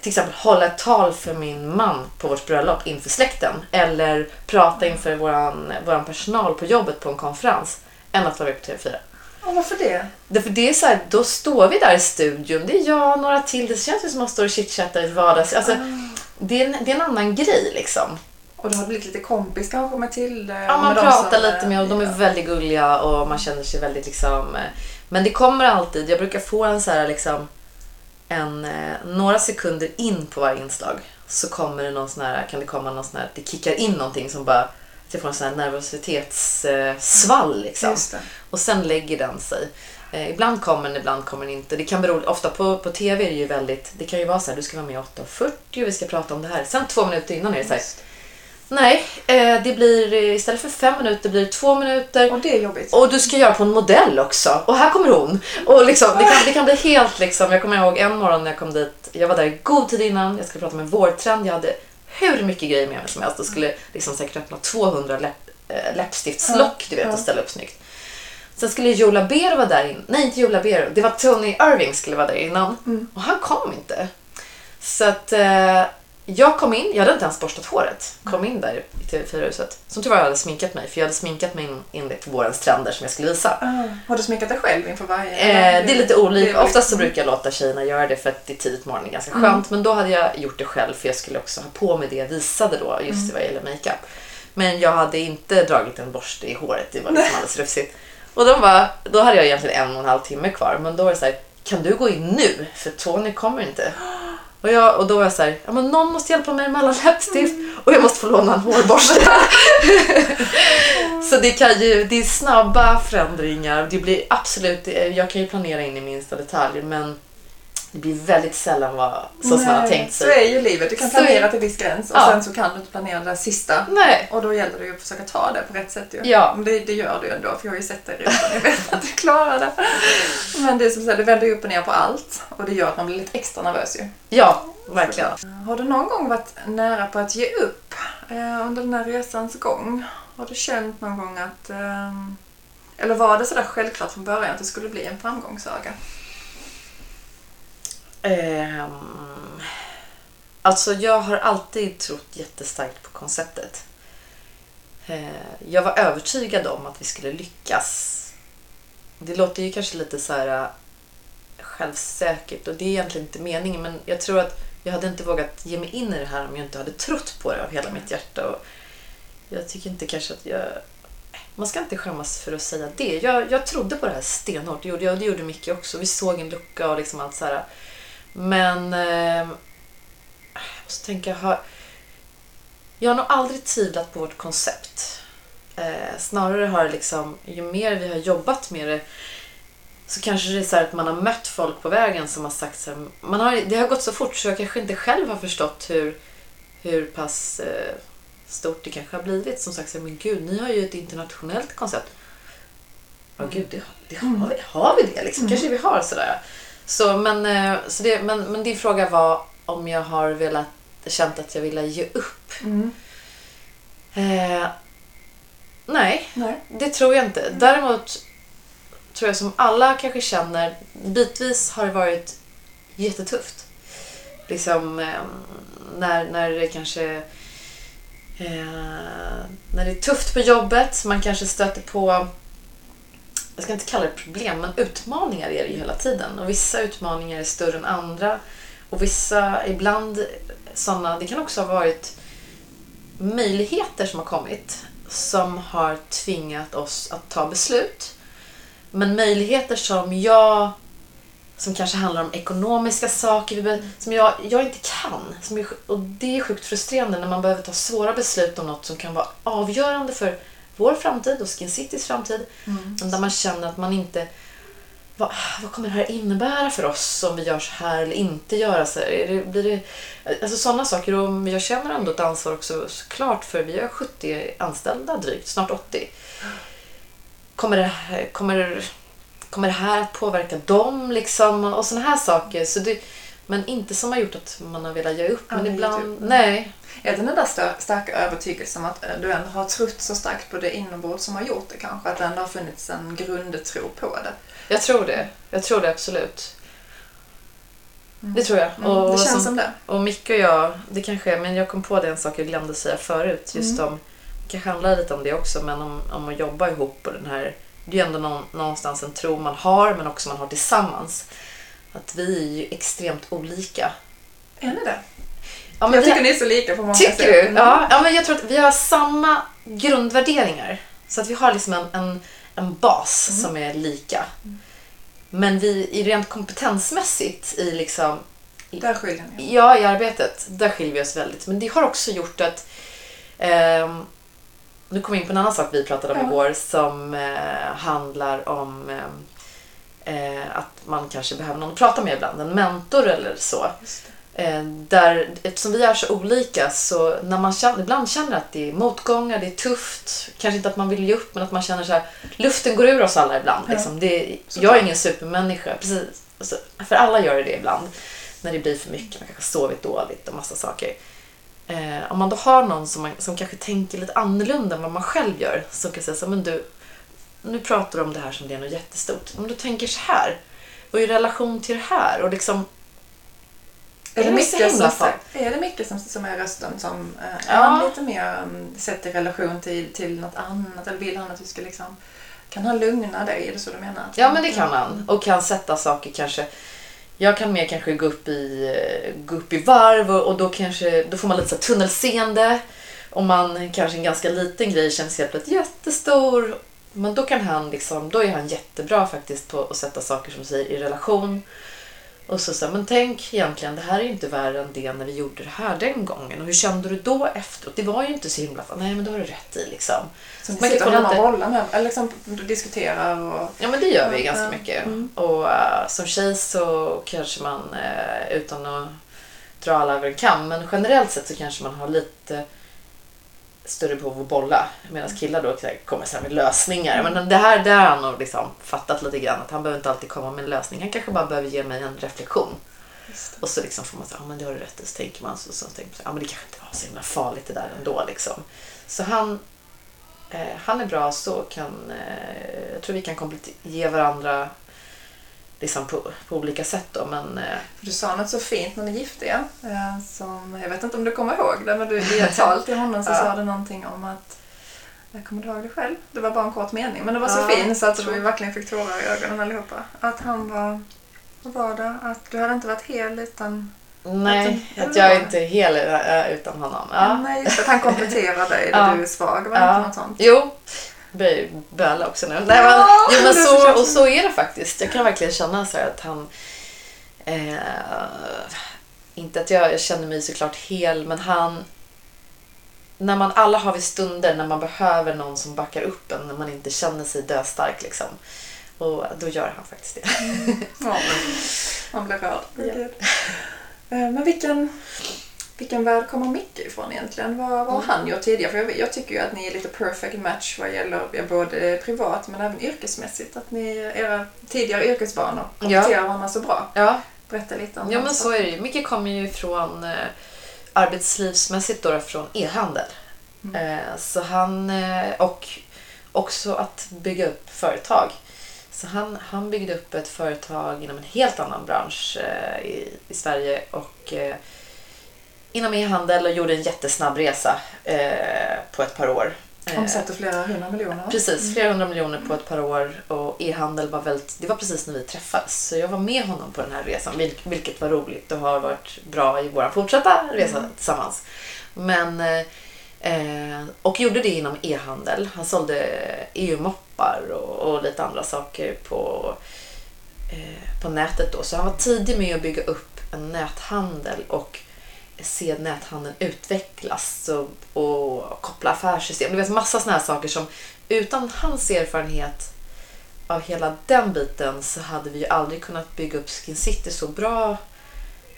S2: till exempel hålla ett tal för min man på vårt bröllop inför släkten. Eller prata inför våran, våran personal på jobbet på en konferens. Än att vara med på TV4.
S1: Och varför det?
S2: Därför det är så här, då står vi där i studion. Det är jag och några till. Det känns ju som att man står och chitchattar i vardags... Alltså, det, är en, det är en annan grej liksom.
S1: Och du har blivit lite kompis kanske med Tilde?
S2: Ja,
S1: och
S2: man pratar lite med och de är
S1: ja.
S2: väldigt gulliga och man känner sig väldigt liksom... eh, Men det kommer alltid, jag brukar få en så här liksom en, eh, några sekunder in på varje inslag så kommer det någon sån här, kan det komma någon sån här, det kickar in någonting som bara, att jag får en sån här nervositetssvall liksom.
S1: Just det.
S2: Och sen lägger den sig. Eh, ibland kommer den, ibland kommer den inte. Det kan bero, ofta på, på TV är det ju väldigt, det kan ju vara så här, du ska vara med 8.40 och vi ska prata om det här. Sen två minuter innan är det så här, Nej, eh, det blir eh, istället för fem minuter blir det två minuter.
S1: Och det är jobbigt.
S2: Och du ska göra på en modell också. Och här kommer hon. Och liksom, det, kan, det kan bli helt liksom. Jag kommer ihåg en morgon när jag kom dit. Jag var där i god tid innan. Jag skulle prata med en vårtrend. Jag hade hur mycket grejer med mig som helst. Och skulle liksom säkert öppna 200 läpp, äh, läppstiftslock du vet, och ställa upp snyggt. Sen skulle Joe Labero vara där innan. Nej, inte Joe Labero. Det var Tony Irving skulle vara där innan.
S1: Mm.
S2: Och han kom inte. Så att eh, jag kom in, jag hade inte ens borstat håret. Kom in där i TV4-huset. Som jag hade sminkat mig, för jag hade sminkat mig enligt vårens trender som jag skulle visa.
S1: Ah, har du sminkat dig själv inför varje?
S2: Eh, det är lite olika. Oftast så
S1: olika.
S2: brukar jag låta tjejerna göra det för att det är tidigt på morgonen, ganska
S1: Mm.
S2: skönt. Men då hade jag gjort det själv för jag skulle också ha på mig det jag visade då, just
S1: Mm.
S2: vad gäller makeup. Men jag hade inte dragit en borste i håret, det var liksom alldeles rufsigt. Och de bara, då hade jag egentligen en och en halv timme kvar, men då var det så här, kan du gå in nu? För Tony kommer inte. Och, jag, och då var jag så här, ja, men någon måste hjälpa mig med alla läppstift och jag måste få låna en hårborste. [LAUGHS] så det, kan ju, det är snabba förändringar. Det blir absolut, jag kan ju planera in i minsta detalj men det blir väldigt sällan vad, så som man har tänkt
S1: Så
S2: sig.
S1: är ju livet. Du kan
S2: Så
S1: planera till viss gräns och
S2: Ja.
S1: sen så kan du inte planera det där sista.
S2: Nej,
S1: Och då gäller det ju att försöka ta det på rätt sätt ju.
S2: Ja.
S1: Men det, det gör du ju ändå, för jag har ju sett dig redan. Jag vet att du klarar det. Men det är som sagt, det vänder ju upp och ner på allt. Och det gör att man blir lite extra nervös ju.
S2: ja, verkligen.
S1: Har du någon gång varit nära på att ge upp eh, under den här resans gång? Har du känt någon gång att... ehm, eller var det sådär självklart från början att det skulle bli en framgångssaga?
S2: Um, alltså jag har alltid trott jättestarkt på konceptet. Uh, jag var övertygad om att vi skulle lyckas. Det låter ju kanske lite så här eh, självsäkert och det är egentligen inte meningen men jag tror att jag hade inte vågat ge mig in i det här om jag inte hade trott på det av hela mitt hjärta. Och jag tycker inte kanske att jag... Man ska inte skämmas för att säga det. Jag, jag trodde på det här stenhårt, det gjorde jag och det gjorde Micke också. Vi såg en lucka och liksom allt så här. Men... Eh, jag måste tänka, har, jag har nog aldrig tvivlat på vårt koncept. Eh, snarare har det liksom, ju mer vi har jobbat med det så kanske det är så här att man har mött folk på vägen som har sagt så här, man har, det har gått så fort så jag kanske inte själv har förstått hur, hur pass eh, stort det kanske har blivit. Som sagt, så här, men gud, ni har ju ett internationellt koncept. Ja, gud, det, det har, vi, har vi det liksom? Kanske vi har sådär. Så, men, eh, så det, men, men din fråga var om jag har velat, känt att jag ville ge upp.
S1: Mm.
S2: Eh, nej,
S1: Nej.
S2: det tror jag inte. Däremot tror jag som alla kanske känner, bitvis har det varit jättetufft. Liksom eh, när, när det kanske eh, när det är tufft på jobbet, man kanske stöter på jag ska inte kalla det problem, men utmaningar är det ju hela tiden. Och vissa utmaningar är större än andra. Och vissa, ibland sådana, det kan också ha varit möjligheter som har kommit som har tvingat oss att ta beslut. Men möjligheter som jag som kanske handlar om ekonomiska saker som jag, jag inte kan. Som är, och det är sjukt frustrerande när man behöver ta svåra beslut om något som kan vara avgörande för vår framtid och Skin Citys framtid.
S1: Mm.
S2: Där man känner att man inte... Vad, vad kommer det här innebära för oss om vi gör så här eller inte göra så här? Är det, blir det, alltså sådana saker. Och jag känner ändå ett ansvar också såklart för vi har 70 anställda drygt, snart 80. Kommer det, kommer, kommer det här att påverka dem liksom? Och sådana här saker. Så det, men inte som har gjort att man har velat ge upp.
S1: Ja,
S2: Men ibland,
S1: typ.
S2: nej.
S1: Är det den där starka övertygelsen att eh, du ändå har trott så starkt på det inombords som har gjort det kanske? Att det ändå har funnits en grundtro på det?
S2: Jag tror det. Jag tror det absolut.
S1: Mm.
S2: Det tror jag.
S1: Mm,
S2: Och
S1: det känns
S2: som-
S1: som det.
S2: Och Micke och jag, det kanske är, men jag kom på det en sak jag glömde säga förut. Just
S1: Mm.
S2: om, det kanske handlar lite om det också, men om, om att jobba ihop och den här, det är ju ändå någon, någonstans en tro man har, men också man har tillsammans. Att vi är ju extremt olika.
S1: Är ni det?
S2: Ja, men
S1: jag tycker ni är så lika på många
S2: tycker
S1: sätt.
S2: du?
S1: Mm.
S2: Ja, ja, men jag tror att vi har samma grundvärderingar. Så att vi har liksom en, en, en bas
S1: Mm.
S2: som är lika. Men vi, i rent kompetensmässigt i liksom
S1: Där skiljer ni
S2: Ja, i arbetet. Där skiljer vi oss väldigt. Men det har också gjort att... ehm, nu kommer jag in på en annan sak vi pratade om
S1: Ja.
S2: igår som eh, handlar om ehm, eh, att man kanske behöver någon att prata med ibland. En mentor eller så. Eh, där, eftersom vi är så olika så när man känner, ibland känner att det är motgångar, det är tufft. Kanske inte att man vill ge upp men att man känner så här, luften går ur oss alla ibland.
S1: Ja.
S2: Liksom. Det, jag är ingen supermänniska. Precis. Alltså, för alla gör det ibland. När det blir för mycket, man kanske har sovit dåligt och massa saker. Eh, om man då har någon som, man, som kanske tänker lite annorlunda än vad man själv gör. Som kan säga så men du, nu pratar du om det här som det är något jättestort. Om du tänker så här. Och i relation till det här. Och liksom,
S1: Är det, mycket som, är det mycket som, som är rösten som eh,
S2: Ja.
S1: är han lite mer um, sett i relation till, till något annat? Eller vill han att du ska liksom... Kan han lugna dig? Är det så du menar?
S2: Ja, men det kan han. Och kan sätta saker kanske... Jag kan mer kanske gå upp i, eh, gå upp i varv och, och då, kanske, då får man lite så tunnelseende. Om man kanske en ganska liten grej känns helt plötsligt jättestor. Men då kan han liksom, då är han jättebra faktiskt på att sätta saker som säger i relation. Och så säger men tänk egentligen, det här är ju inte värre än det när vi gjorde det här den gången. Och hur kände du då efteråt? Det var ju inte så himla. Nej, men då har du rätt i liksom.
S1: Så
S2: Man kan
S1: sitter hemma och bollar med eller liksom diskuterar och...
S2: Ja men det gör vi ganska mycket.
S1: Mm.
S2: Och eh, som tjej så kanske man, eh, utan att dra alla över en kam, men generellt sett så kanske man har lite större behov att bolla. Medan killar då kommer så med lösningar. Men det här där har han nog liksom fattat lite grann att han behöver inte alltid komma med en lösning. Han kanske bara behöver ge mig en reflektion. Och så liksom får man säga, ja men det har du rätt i. Så tänker man så, så tänker man, ja men det kanske inte var så himla farligt det där ändå liksom. Så han, eh, han är bra så kan, eh, jag tror vi kan ge varandra liksom på, på olika sätt då men eh,
S1: Du sa något så fint när ni gifte er. eh, Som, jag vet inte om du kommer ihåg det, men du, i ett tal till honom så
S2: Ja.
S1: sa du någonting om att jag kommer du ihåg det själv? Det var bara en kort mening, men det var så
S2: Ja,
S1: fint så att vi verkligen fick tårar i ögonen allihopa. Att han var, vad var det? Att du hade inte varit hel utan...
S2: nej,
S1: Att-
S2: att jag är inte hel eh, utan honom. Ja.
S1: Nej, just att han kompletterar dig där [LAUGHS]
S2: Ja.
S1: du är svag. Var det
S2: Ja.
S1: inte något sånt?
S2: Jo, börjar böla också nu. Nej, men,
S1: Ja,
S2: men så, och så är det faktiskt. Jag kan verkligen känna så att han... Eh, inte att jag, jag känner mig såklart hel, men han... När man alla har vi stunder när man behöver någon som backar upp en, när man inte känner sig döstark liksom. Och då gör han faktiskt det.
S1: Ja, man blir rörd.
S2: Ja.
S1: Eh, Men vilken, vilken värld kommer Micke ifrån egentligen? Vad, vad har
S2: Mm.
S1: han gjort tidigare? För jag, jag tycker ju att ni är lite perfect match vad gäller ja, både privat men även yrkesmässigt. Att ni, era tidigare yrkesbanor kompletterar varandra så bra.
S2: Ja,
S1: Berätta lite om
S2: ja
S1: hans
S2: men så är det ju. Micke kommer ju från eh, arbetslivsmässigt då från e-handel.
S1: Mm.
S2: Eh, så han, eh, och också att bygga upp företag. Så han, han byggde upp ett företag inom en helt annan bransch eh, i, i Sverige och eh, inom e-handel och gjorde en jättesnabb resa eh, på ett par år. Eh,
S1: Omsätter flera hundra miljoner.
S2: Precis, flera hundra miljoner på ett par år och e-handel var väldigt, det var precis när vi träffades. Så jag var med honom på den här resan, vil- vilket var roligt och har varit bra i vår fortsatta resa
S1: Mm.
S2: tillsammans. Men, eh, eh, och gjorde det inom e-handel. Han sålde EU-moppar och, och lite andra saker på, eh, på nätet då. Så han var tidig med att bygga upp en näthandel och se näthandeln utvecklas och, och koppla affärssystem. Du vet massa såna här saker som utan hans erfarenhet av hela den biten så hade vi ju aldrig kunnat bygga upp Skin City så bra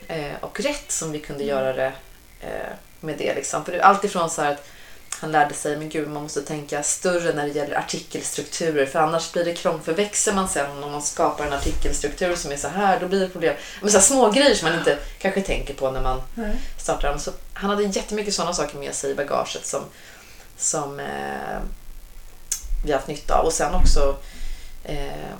S2: eh, och rätt som vi kunde göra det eh, med det. Liksom. För det är alltifrån så här att han lärde sig, men gud man måste tänka större när det gäller artikelstrukturer för annars blir det krång. För växer man sen om man skapar en artikelstruktur som är så här, då blir det problem. Men så här små grejer som man inte kanske tänker på när man
S1: Nej.
S2: startar dem. Så han hade jättemycket sådana saker med sig i bagaget som, som eh, vi har haft nytta av. Och sen också eh,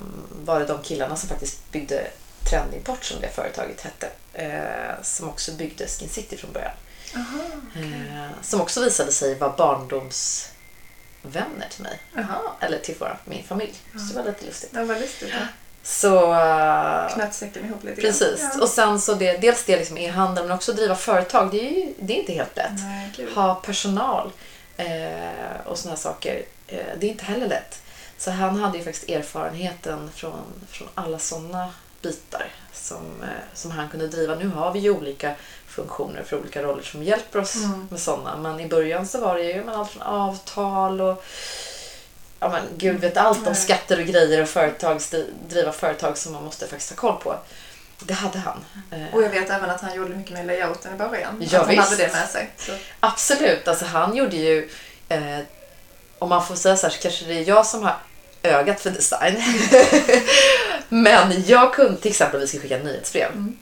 S2: var det de killarna som faktiskt byggde Trendimport som det företaget hette. Eh, som också byggde Skin City från början.
S1: Aha,
S2: Eh, som också visade sig vara barndomsvänner till mig.
S1: Jaha,
S2: Eller till vår, min familj. Så det var lite lustigt.
S1: det var lustigt. Ja.
S2: Så... eh,
S1: Knöt säcken ihop lite.
S2: Precis.
S1: Ja.
S2: Och sen så det, dels det liksom e-handel men också driva företag. Det är, ju, det är inte helt lätt.
S1: Nej.
S2: Ha personal eh, och såna här saker. Eh, det är inte heller lätt. Så han hade ju faktiskt erfarenheten från, från alla såna bitar som, eh, som han kunde driva. Nu har vi ju olika funktioner för olika roller som hjälper oss
S1: Mm.
S2: med såna. Men i början så var det ju men, allt från avtal och ja, men, gud vet allt om skatter och grejer och företag, driva företag som man måste faktiskt ha koll på. det hade han.
S1: Och jag vet även att han gjorde mycket med layouten i början.
S2: Ja,
S1: att han
S2: visst.
S1: hade det med sig. Så.
S2: Absolut, alltså han gjorde ju, eh, om man får säga så här så kanske det är jag som har ögat för design. [LAUGHS] Men jag kunde, till exempel vi ska skicka nyhetsbrev.
S1: Mm.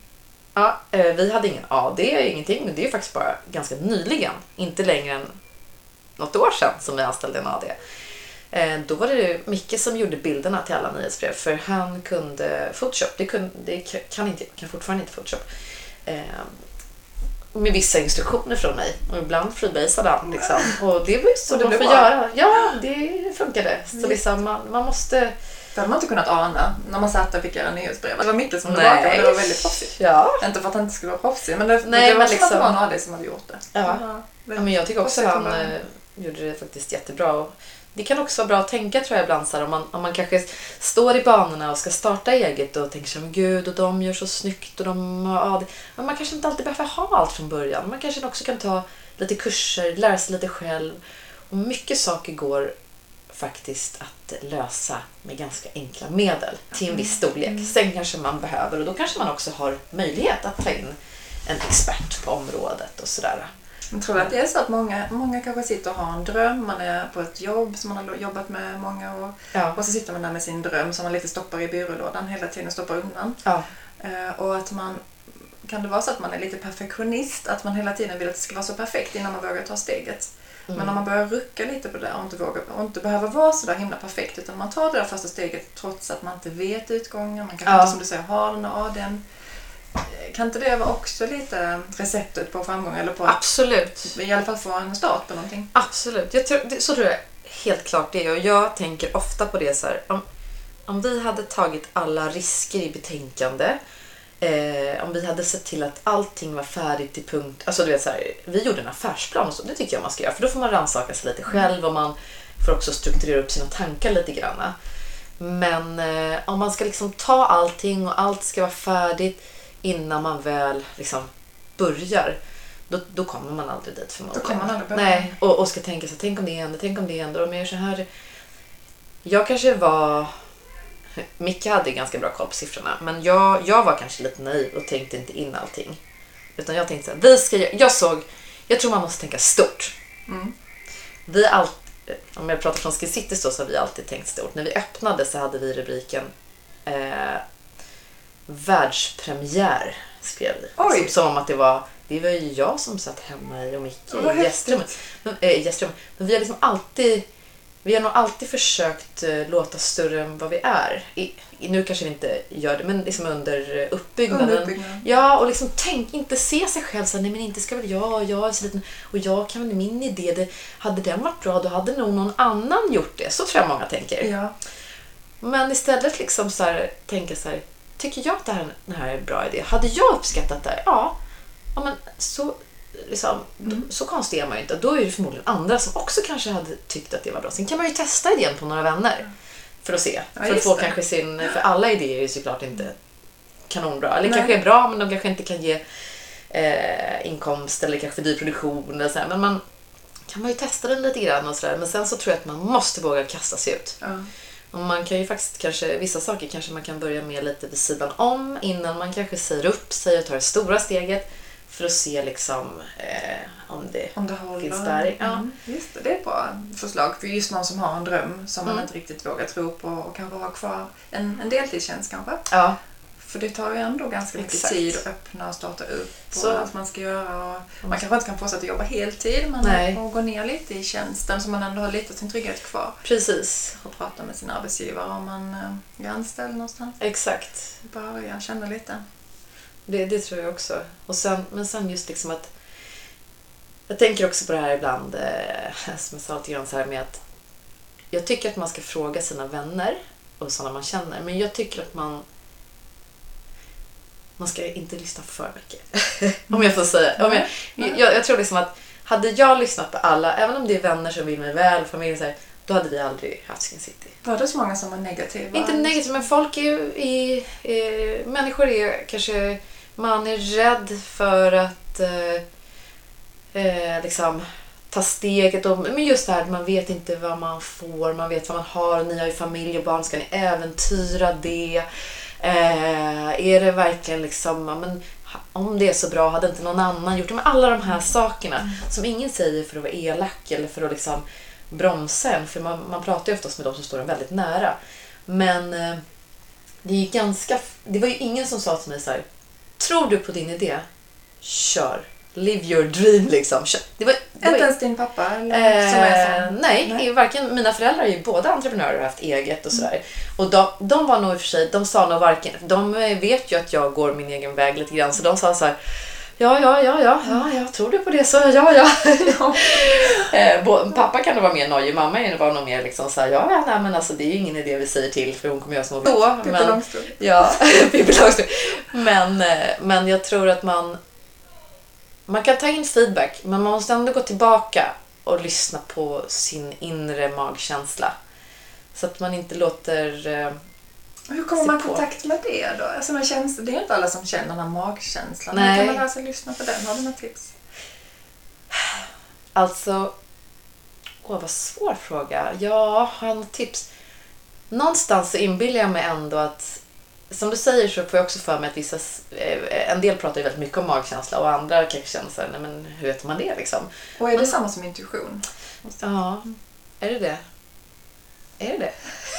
S2: Ja, eh, vi hade ingen AD, ingenting, men det är faktiskt bara ganska nyligen, inte längre än något år sedan som vi anställde en AD. Eh, då var det Micke som gjorde bilderna till alla nyhetsbrev för han kunde Photoshop. Det, kunde, det kan, inte, kan fortfarande inte Photoshop. Eh, med vissa instruktioner från mig och ibland freebasade han. Liksom. Och det var ju så
S1: Och det
S2: man får
S1: bra.
S2: göra. Ja, det funkade. Så liksom man, man måste...
S1: Det hade man inte kunnat ana när man satt och fick göra nyhetsbrev. Det var Micke som bakom och det var väldigt proffsigt.
S2: Ja.
S1: Inte för att han inte skulle vara proffsig, men det,
S2: Nej,
S1: det var
S2: men
S1: som att
S2: liksom-
S1: det var en AD som hade gjort det.
S2: Ja.
S1: Ja,
S2: Ja, men jag tycker också
S1: Proffsigt
S2: han eh, gjorde det faktiskt jättebra. Och det kan också vara bra att tänka tror jag ibland så här, om, man, om man kanske står i banorna och ska starta eget och tänker så här, gud och de gör så snyggt och de har ja, det. Men man kanske inte alltid behöver ha allt från början. Man kanske också kan ta lite kurser, lära sig lite själv. Och mycket saker går faktiskt att lösa med ganska enkla medel till en viss storlek. Sen kanske man behöver och då kanske man också har möjlighet att ta in en expert på området och sådär.
S1: Men tror att det är så att många, många kanske sitter och har en dröm, man är på ett jobb som man har jobbat med många år
S2: Ja.
S1: och så sitter man där med sin dröm som man lite stoppar i byrålådan hela tiden, stoppar undan.
S2: Ja.
S1: Eh, och att man, kan det vara så att man är lite perfektionist, att man hela tiden vill att det ska vara så perfekt innan man vågar ta steget.
S2: Mm.
S1: Men om man börjar rucka lite på det och inte, vågar, och inte behöver vara så där himla perfekt utan man tar det där första steget trots att man inte vet utgången, man kanske
S2: Ja.
S1: inte som du säger har den och ADn. Eh, Kan inte det vara också lite receptet på framgång eller på att
S2: Absolut.
S1: i alla fall få en start på någonting?
S2: Absolut. Jag tror, det, så tror jag helt klart det är. Och jag tänker ofta på det så här. Om, om vi hade tagit alla risker i betänkande. Eh, om vi hade sett till att allting var färdigt till punkt. Alltså du vet så här, vi gjorde en affärsplan och så. Det tycker jag man ska göra. För då får man rannsaka sig lite själv och man får också strukturera upp sina tankar lite grann. Men eh, om man ska liksom ta allting och allt ska vara färdigt innan man väl liksom börjar. Då, då kommer man aldrig dit förmodligen.
S1: Då kommer man aldrig börja.
S2: Nej, och, och ska tänka så tänk om det händer, tänk om det händer. Om jag gör så här. Jag kanske var... Micke hade ganska bra koll på siffrorna, men jag, jag var kanske lite naiv och tänkte inte in allting. Utan jag tänkte så här, vi ska, jag såg, jag tror man måste tänka stort.
S1: Mm.
S2: Vi alltid, om jag pratar från Skin då, så har vi alltid tänkt stort. När vi öppnade så hade vi rubriken eh, Världspremiär, skrev vi. Som, som om att det var, det var ju jag som satt hemma i och Micke i gästrummet. Men, äh, gästrummet. Men vi har liksom alltid vi har nog alltid försökt eh, låta större än vad vi är. I, nu kanske vi inte gör det, men liksom under eh, uppbyggnaden.
S1: Under uppbyggnaden.
S2: Ja, och liksom tänk, inte se sig själv så nej men inte ska väl jag, jag är så liten och jag kan väl min idé, det, hade den varit bra då hade nog någon annan gjort det. Så tror jag många tänker.
S1: Ja.
S2: Men istället liksom så här, tänka så här, tycker jag att det här, det här är en bra idé? Hade jag uppskattat det? här? Ja. ja men så, liksom,
S1: Mm.
S2: så konstig är man ju inte. Då är det förmodligen andra som också kanske hade tyckt att det var bra. Sen kan man ju testa idén på några vänner för att se.
S1: Ja,
S2: för att få
S1: det.
S2: kanske sin, för alla idéer är ju såklart inte kanonbra. Eller
S1: Nej.
S2: kanske är bra men de kanske inte kan ge eh, inkomst eller kanske dyr produktion. Eller så här. Men man kan man ju testa den lite grann och sådär. Men sen så tror jag att man måste våga kasta sig ut.
S1: Ja.
S2: Och man kan ju faktiskt kanske, vissa saker kanske man kan börja med lite vid sidan om innan man kanske säger upp sig och tar det stora steget för att se liksom eh, om det
S1: Om det håller.
S2: finns där. Ja.
S1: Mm, just det, det är ett bra förslag för just någon som har en dröm som man
S2: Mm.
S1: inte riktigt vågar tro på och kanske ha kvar en, en deltidstjänst kanske.
S2: Ja,
S1: För det tar ju ändå ganska mycket
S2: Exakt.
S1: tid att öppna och starta upp och
S2: Så-
S1: allt man ska göra. Och man kanske inte kan fortsätta jobba heltid men
S2: Nej.
S1: att gå ner lite i tjänsten så man ändå har lite av sin trygghet kvar.
S2: precis.
S1: Och prata med sin arbetsgivare om man eh, är anställd någonstans.
S2: Exakt.
S1: Börja känna lite.
S2: Det, det tror jag också. Och sen, men sen just liksom att jag tänker också på det här ibland, eh, [LAUGHS] som jag sa lite grann så här med att jag tycker att man ska fråga sina vänner och sådana man känner, men jag tycker att man man ska inte lyssna för mycket. [LAUGHS] om jag får säga. Om jag,
S1: Nej.
S2: jag, jag tror liksom att hade jag lyssnat på alla, även om det är vänner som vill mig väl, familj så här, då hade vi aldrig haft Skin City.
S1: Var det så många som var negativa?
S2: Inte negativt, men folk är ju i, eh, människor är kanske, man är rädd för att eh, eh, liksom ta steget. Och, men just det här man vet inte vad man får, man vet vad man har. Ni har ju familj och barn, ska ni äventyra det? Eh, är det verkligen liksom, men, om det är så bra, hade inte någon annan gjort det? Men alla de här sakerna som ingen säger för att vara elak eller för att liksom bromsa en. För man, man pratar ju oftast med de som står en väldigt nära. Men eh, det är ganska... Det var ju ingen som sa till mig så här. Tror du på din idé? Kör. Live your dream liksom. Kör. Det var, det var,
S1: Inte ens din pappa? Eller, som är
S2: Eh,
S1: sån?
S2: nej,
S1: Nej.
S2: Varken, mina föräldrar är ju båda entreprenörer och har haft eget och sådär. Och de, de var nog i och för sig, de sa nog varken, de eh, vet ju att jag går min egen väg lite grann så de sa så här. Ja, ja, ja, ja, ja, jag tror du på det så ja, ja. [LAUGHS] Eh, Pappa kan nog vara mer nojig, mamma är- var nog mer liksom så här, ja, ja, nej, men alltså det är ju ingen idé vi säger till för hon kommer göra som hon vill. Så,
S1: Pippi Långstrump.
S2: Ja, [LAUGHS] Pippi Långstrump. Men, eh, men jag tror att man... Man kan ta in feedback, men man måste ändå gå tillbaka och lyssna på sin inre magkänsla. Så att man inte låter...
S1: Hur kommer man i kontakt med det då? Alltså man känns, det är inte alla som känner den här magkänslan.
S2: Nej.
S1: Hur kan man lära sig lyssna på den? Har du några tips?
S2: Alltså... Åh, vad svår fråga. Ja, har jag något tips? Någonstans så inbillar jag mig ändå att... Som du säger så får jag också för mig att vissa... eh, En del pratar ju väldigt mycket om magkänsla och andra kanske känner så här, nej men hur vet man det liksom?
S1: Och är det
S2: Men-
S1: samma som intuition?
S2: Ja, är det det? Är det det?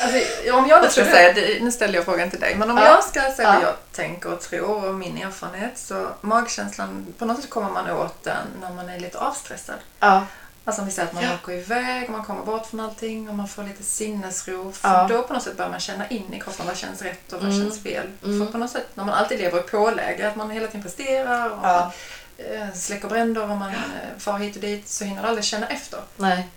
S1: Alltså, om jag
S2: Vad du?
S1: säga, det- nu ställer jag frågan till dig, men om
S2: Ja.
S1: jag ska säga vad
S2: Ja.
S1: jag tänker och tror och min erfarenhet så magkänslan, på något sätt kommer man åt den när man är lite avstressad.
S2: Ja.
S1: Alltså om vi säger att man
S2: Ja.
S1: åker iväg, man kommer bort från allting och man får lite sinnesro. För
S2: Ja.
S1: då på något sätt börjar man känna in i kroppen vad känns rätt och vad
S2: Mm.
S1: känns fel.
S2: Mm.
S1: För på något sätt, när man alltid lever i påläge, att man hela tiden presterar och
S2: Ja.
S1: eh, släcker bränder och man eh, far hit och dit så hinner du aldrig känna efter.
S2: Nej.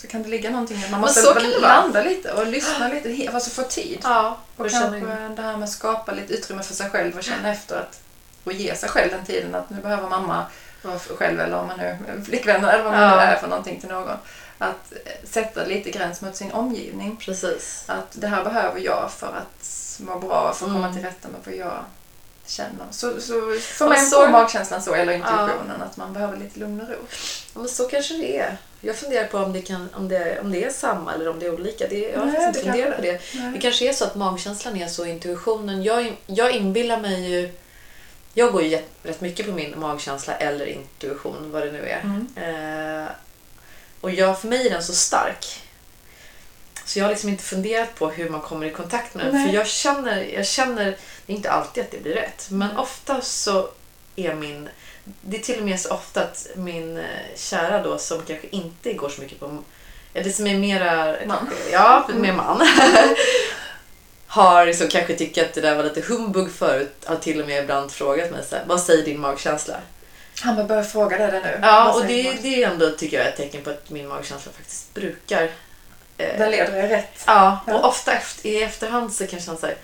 S1: Så kan det ligga någonting att man
S2: Men
S1: måste landa lite och lyssna lite, alltså få tid.
S2: Ja.
S1: Och kanske det här med att skapa lite utrymme för sig själv och känna efter att och ge sig själv den tiden att nu behöver mamma vara själv eller om man nu flickvän eller vad man
S2: Ja.
S1: nu är för någonting till någon. Att eh, sätta lite gräns mot sin omgivning.
S2: Precis.
S1: Att det här behöver jag för att må bra, för att komma
S2: Mm.
S1: till rätta med vad jag känner. Så, så för
S2: Och
S1: mig
S2: så-
S1: får magkänslan så, eller intuitionen, att man behöver lite lugn och ro.
S2: Ja, men så kanske det är. Jag funderar på om det, kan, om det, om det är samma eller om det är olika. Det, jag har
S1: Nej,
S2: faktiskt inte funderat på det.
S1: Nej.
S2: Det kanske är så att magkänslan är så intuitionen. Jag, jag inbillar mig ju... Jag går ju rätt mycket på min magkänsla eller intuition, vad det nu är.
S1: Mm.
S2: Eh, och jag, för mig är den så stark. Så jag har liksom inte funderat på hur man kommer i kontakt med den.
S1: Nej.
S2: För jag känner, jag känner, det är inte alltid att det blir rätt, men
S1: Nej.
S2: ofta så är min... Det är till och med så ofta att min eh, kära då som kanske inte går så mycket på... ja, Det som är mera...
S1: Man.
S2: kanske- Ja, mer man. [LAUGHS] har liksom kanske tyckt att det där var lite humbug förut. Har till och med ibland frågat mig så här, vad säger din magkänsla?
S1: Han bara börjar fråga det nu.
S2: Ja, och det, det är ändå tycker jag ett tecken på att min magkänsla faktiskt brukar... eh,
S1: Den leder er rätt.
S2: Ja,
S1: Ja.
S2: och ofta efter, i efterhand så kanske han säger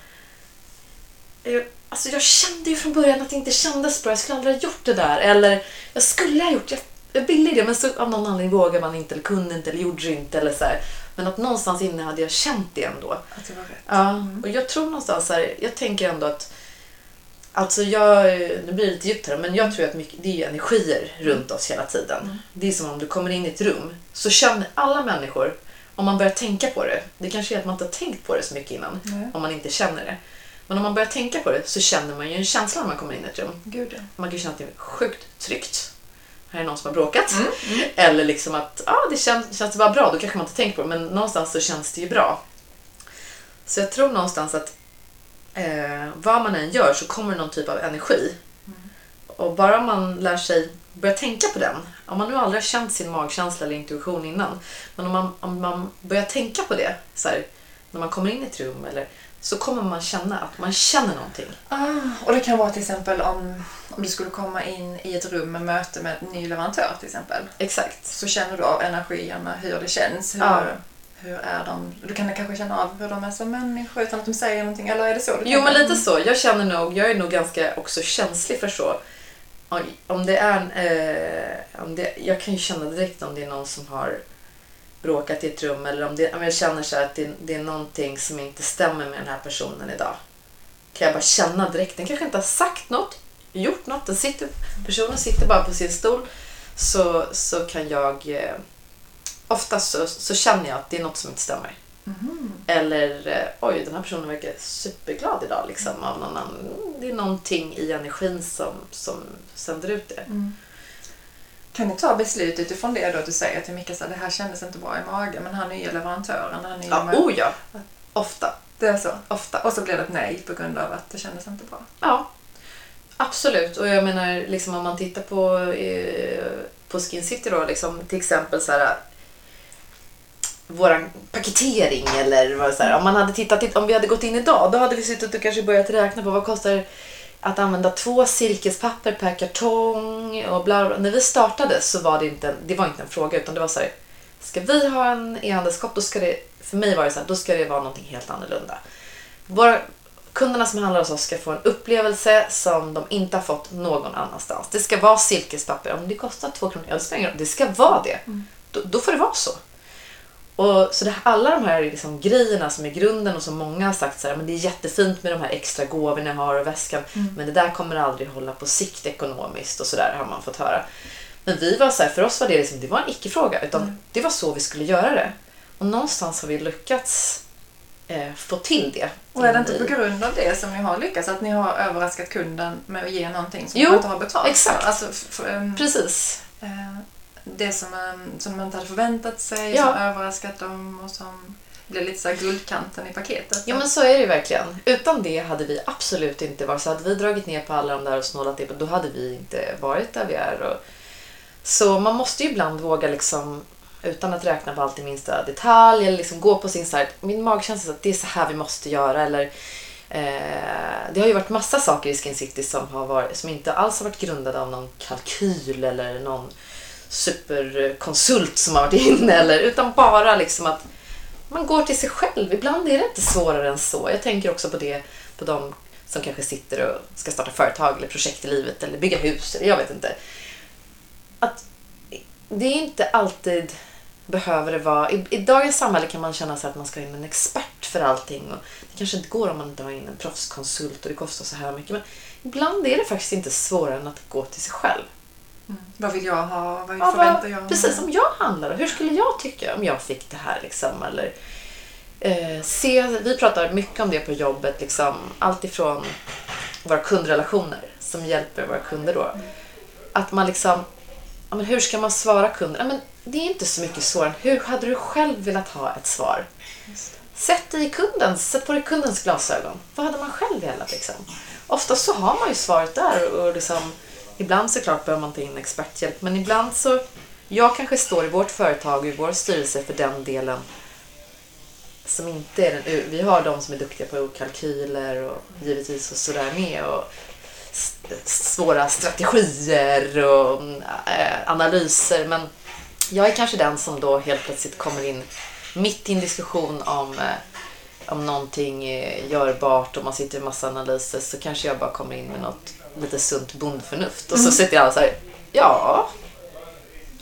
S2: alltså jag kände ju från början att det inte kändes bra, jag skulle aldrig ha gjort det där. Eller jag skulle ha gjort, jag, jag ville det men så av någon anledning vågade man inte eller kunde inte eller gjorde det inte. Eller så här. Men att någonstans inne hade jag känt det ändå.
S1: Att det var rätt.
S2: Ja, och jag tror någonstans här, jag tänker ändå att Alltså jag, nu blir det lite djupt här, men jag tror att mycket, det är energier runt oss hela tiden.
S1: Mm.
S2: Det är som om du kommer in i ett rum, så känner alla människor, om man börjar tänka på det, det kanske är att man inte har tänkt på det så mycket innan,
S1: Nej.
S2: om man inte känner det. Men om man börjar tänka på det så känner man ju en känsla när man kommer in i ett rum.
S1: Gud ja.
S2: Man kan känna att det är sjukt tryggt. Här är någon som har bråkat.
S1: Mm. Mm.
S2: Eller liksom att ah, det känns, känns det bara bra, då kanske man inte tänker på det, men någonstans så känns det ju bra. Så jag tror någonstans att eh, vad man än gör så kommer det någon typ av energi.
S1: Mm.
S2: Och bara man lär sig börja tänka på den, om man nu aldrig har känt sin magkänsla eller intuition innan, men om man, om man börjar tänka på det så här, när man kommer in i ett rum eller så kommer man känna att man känner någonting.
S1: Ah, och det kan vara till exempel om, om du skulle komma in i ett rum med möte med en ny leverantör till exempel.
S2: Exakt.
S1: Så känner du av energierna, hur det känns. Hur,
S2: Ja.
S1: hur är de? Du kan kanske känna av hur de är som människor utan att de säger någonting. Eller är det så du
S2: Jo, men lite så. Jag känner nog, jag är nog ganska också känslig för så. Om det är, en, eh, om det, jag kan ju känna direkt om det är någon som har bråkat i ett rum eller om, det, om jag känner så att det, det är någonting som inte stämmer med den här personen idag. Kan jag bara känna direkt. Den kanske inte har sagt något, gjort något. Den sitter, personen sitter bara på sin stol. Så, så kan jag... Eh, oftast så, så känner jag att det är något som inte stämmer. Eller eh, oj, den här personen verkar superglad idag. Liksom, av någon annan. Det är någonting i energin som, som sänder ut det.
S1: Kan ni ta beslut utifrån det då? Du säger till Micke att det här kändes inte bra i magen men han är ju leverantören. Han är
S2: Ja,
S1: med.
S2: oh ja. Ofta.
S1: Det är så.
S2: Ofta.
S1: Och så blev det ett nej på grund av att det kändes inte bra.
S2: Ja, absolut. Och jag menar, liksom, om man tittar på, eh, på Skin City då, liksom, till exempel så här våran paketering eller vad så här, om man hade tittat, om vi hade gått in idag då hade vi suttit och kanske börjat räkna på vad kostar att använda två silkespapper per kartong och bla, bla. När vi startade så var det inte, det var inte en fråga utan det var så här, ska vi ha en e-handelskopp då ska det, för mig var det så här, då ska det vara någonting helt annorlunda. Våra kunderna som handlar hos oss ska få en upplevelse som de inte har fått någon annanstans. Det ska vara silkespapper. Om det kostar två kronor, det spelar ingen roll. Det ska vara det. Då, då får det vara så. Och så det, alla de här liksom grejerna som är grunden och som många har sagt så här, men det är jättefint med de här extra gåvorna jag har och väskan, men det där kommer aldrig hålla på sikt ekonomiskt och sådär har man fått höra. Men vi var så här, för oss var det liksom, det var en icke-fråga, utan det var så vi skulle göra det. Och någonstans har vi lyckats eh, få till det.
S1: Och är det inte på grund av det som ni har lyckats? Att ni har överraskat kunden med att ge någonting som
S2: Jo,
S1: man inte har betalt
S2: exakt.
S1: för? Alltså, f- f- ehm,
S2: Precis.
S1: eh, det som, ehm, som man inte hade förväntat sig,
S2: Ja.
S1: som överraskat dem och som blev lite så här guldkanten i paketet.
S2: Ja men så är det ju verkligen. Utan det hade vi absolut inte varit. Så hade vi dragit ner på alla de där och snålat det, då hade vi inte varit där vi är. Och... Så man måste ju ibland våga liksom utan att räkna på allt i minsta detalj eller liksom gå på sin sajt. Min magkänsla är att det är så här vi måste göra. Eller, eh, det har ju varit massa saker i Skin City som, har varit, som inte alls har varit grundade av någon kalkyl eller någon superkonsult som har varit inne. Eller, utan bara liksom att man går till sig själv. Ibland är det inte svårare än så. Jag tänker också på det på de som kanske sitter och ska starta företag eller projekt i livet eller bygga hus. Eller jag vet inte. Att det är inte alltid behöver det vara... I, I dagens samhälle kan man känna sig att man ska ha in en expert för allting. Och det kanske inte går om man inte har in en proffskonsult och det kostar så här mycket. Men ibland är det faktiskt inte svårare än att gå till sig själv.
S1: Mm. Vad vill jag ha? Vad
S2: Ja,
S1: förväntar
S2: vad-
S1: jag mig?
S2: Precis, om jag handlar, hur skulle jag tycka om jag fick det här? Liksom, eller, eh, se, vi pratar mycket om det på jobbet, liksom, allt ifrån våra kundrelationer som hjälper våra kunder då. Att man liksom, ja, men hur ska man svara kunden? Ja, men det är inte så mycket svårare hur hade du själv velat ha ett svar? Sätt dig i kundens, sätt på dig kundens glasögon. Vad hade man själv velat liksom? Ofta så har man ju svaret där och liksom, ibland såklart behöver man ta in experthjälp men ibland så, jag kanske står i vårt företag och i vår styrelse för den delen som inte är den, vi har de som är duktiga på kalkyler och givetvis och sådär med och svåra strategier och eh, analyser men jag är kanske den som då helt plötsligt kommer in mitt i en diskussion om, eh, om någonting är görbart och man sitter i massa analyser så kanske jag bara kommer in med något lite sunt bondförnuft och så sitter jag så här, ja,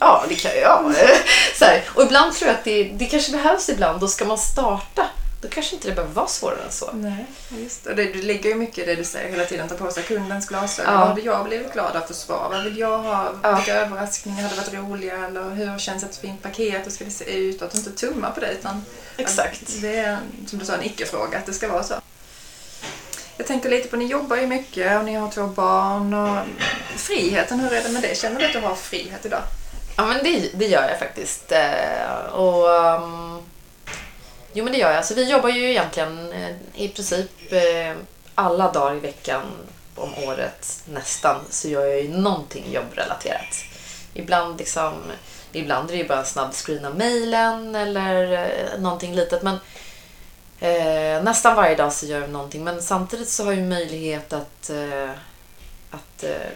S2: ja det kan jag. [LAUGHS] Så här. Och ibland tror jag att det, det kanske behövs ibland, då ska man starta. Då kanske inte det behöver vara svårare än så.
S1: Nej, just det. Det, det ligger ju mycket i det du säger hela tiden, ta på sig kundens glasögon.
S2: Ja.
S1: Vad hade jag blivit glad av för svar? Vad vill jag ha?
S2: Ja.
S1: Vilka överraskningar hade varit roliga? Eller hur känns ett fint paket? Hur ska det se ut? Att inte tumma på det utan
S2: Exakt.
S1: det är, som du sa, en icke-fråga. Att det ska vara så. Jag tänker lite på, ni jobbar ju mycket och ni har två barn. Och friheten, hur är det med det? Känner du att du har frihet idag?
S2: Ja, men det, det gör jag faktiskt. Eh, Och, ehm, jo, men det gör jag. Alltså, vi jobbar ju egentligen eh, i princip eh, alla dagar i veckan om året nästan så gör jag ju någonting jobbrelaterat. Ibland liksom Ibland är det ju bara en snabb screen av mejlen eller eh, någonting litet. Men eh, nästan varje dag så gör jag någonting. Men samtidigt så har jag ju möjlighet att, eh, att eh,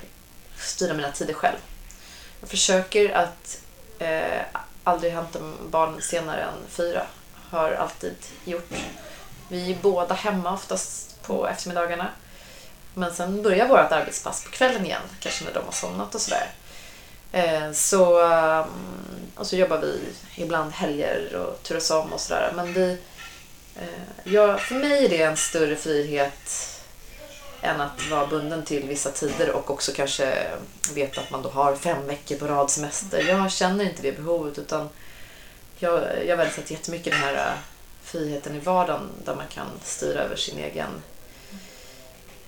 S2: styra mina tider själv. Jag försöker att eh, aldrig hämta barn senare än fyra. Har alltid gjort. Vi är båda hemma oftast på eftermiddagarna. Men sen börjar vårt arbetspass på kvällen igen, kanske när de har somnat och sådär. Eh, så, mm, och så jobbar vi ibland helger och turas om och sådär. Men vi, eh, ja, för mig är det en större frihet än att vara bunden till vissa tider och också kanske veta att man då har fem veckor på rad semester. Jag känner inte det behovet utan jag, jag värdesätter jättemycket den här eh, friheten i vardagen där man kan styra över sin egen,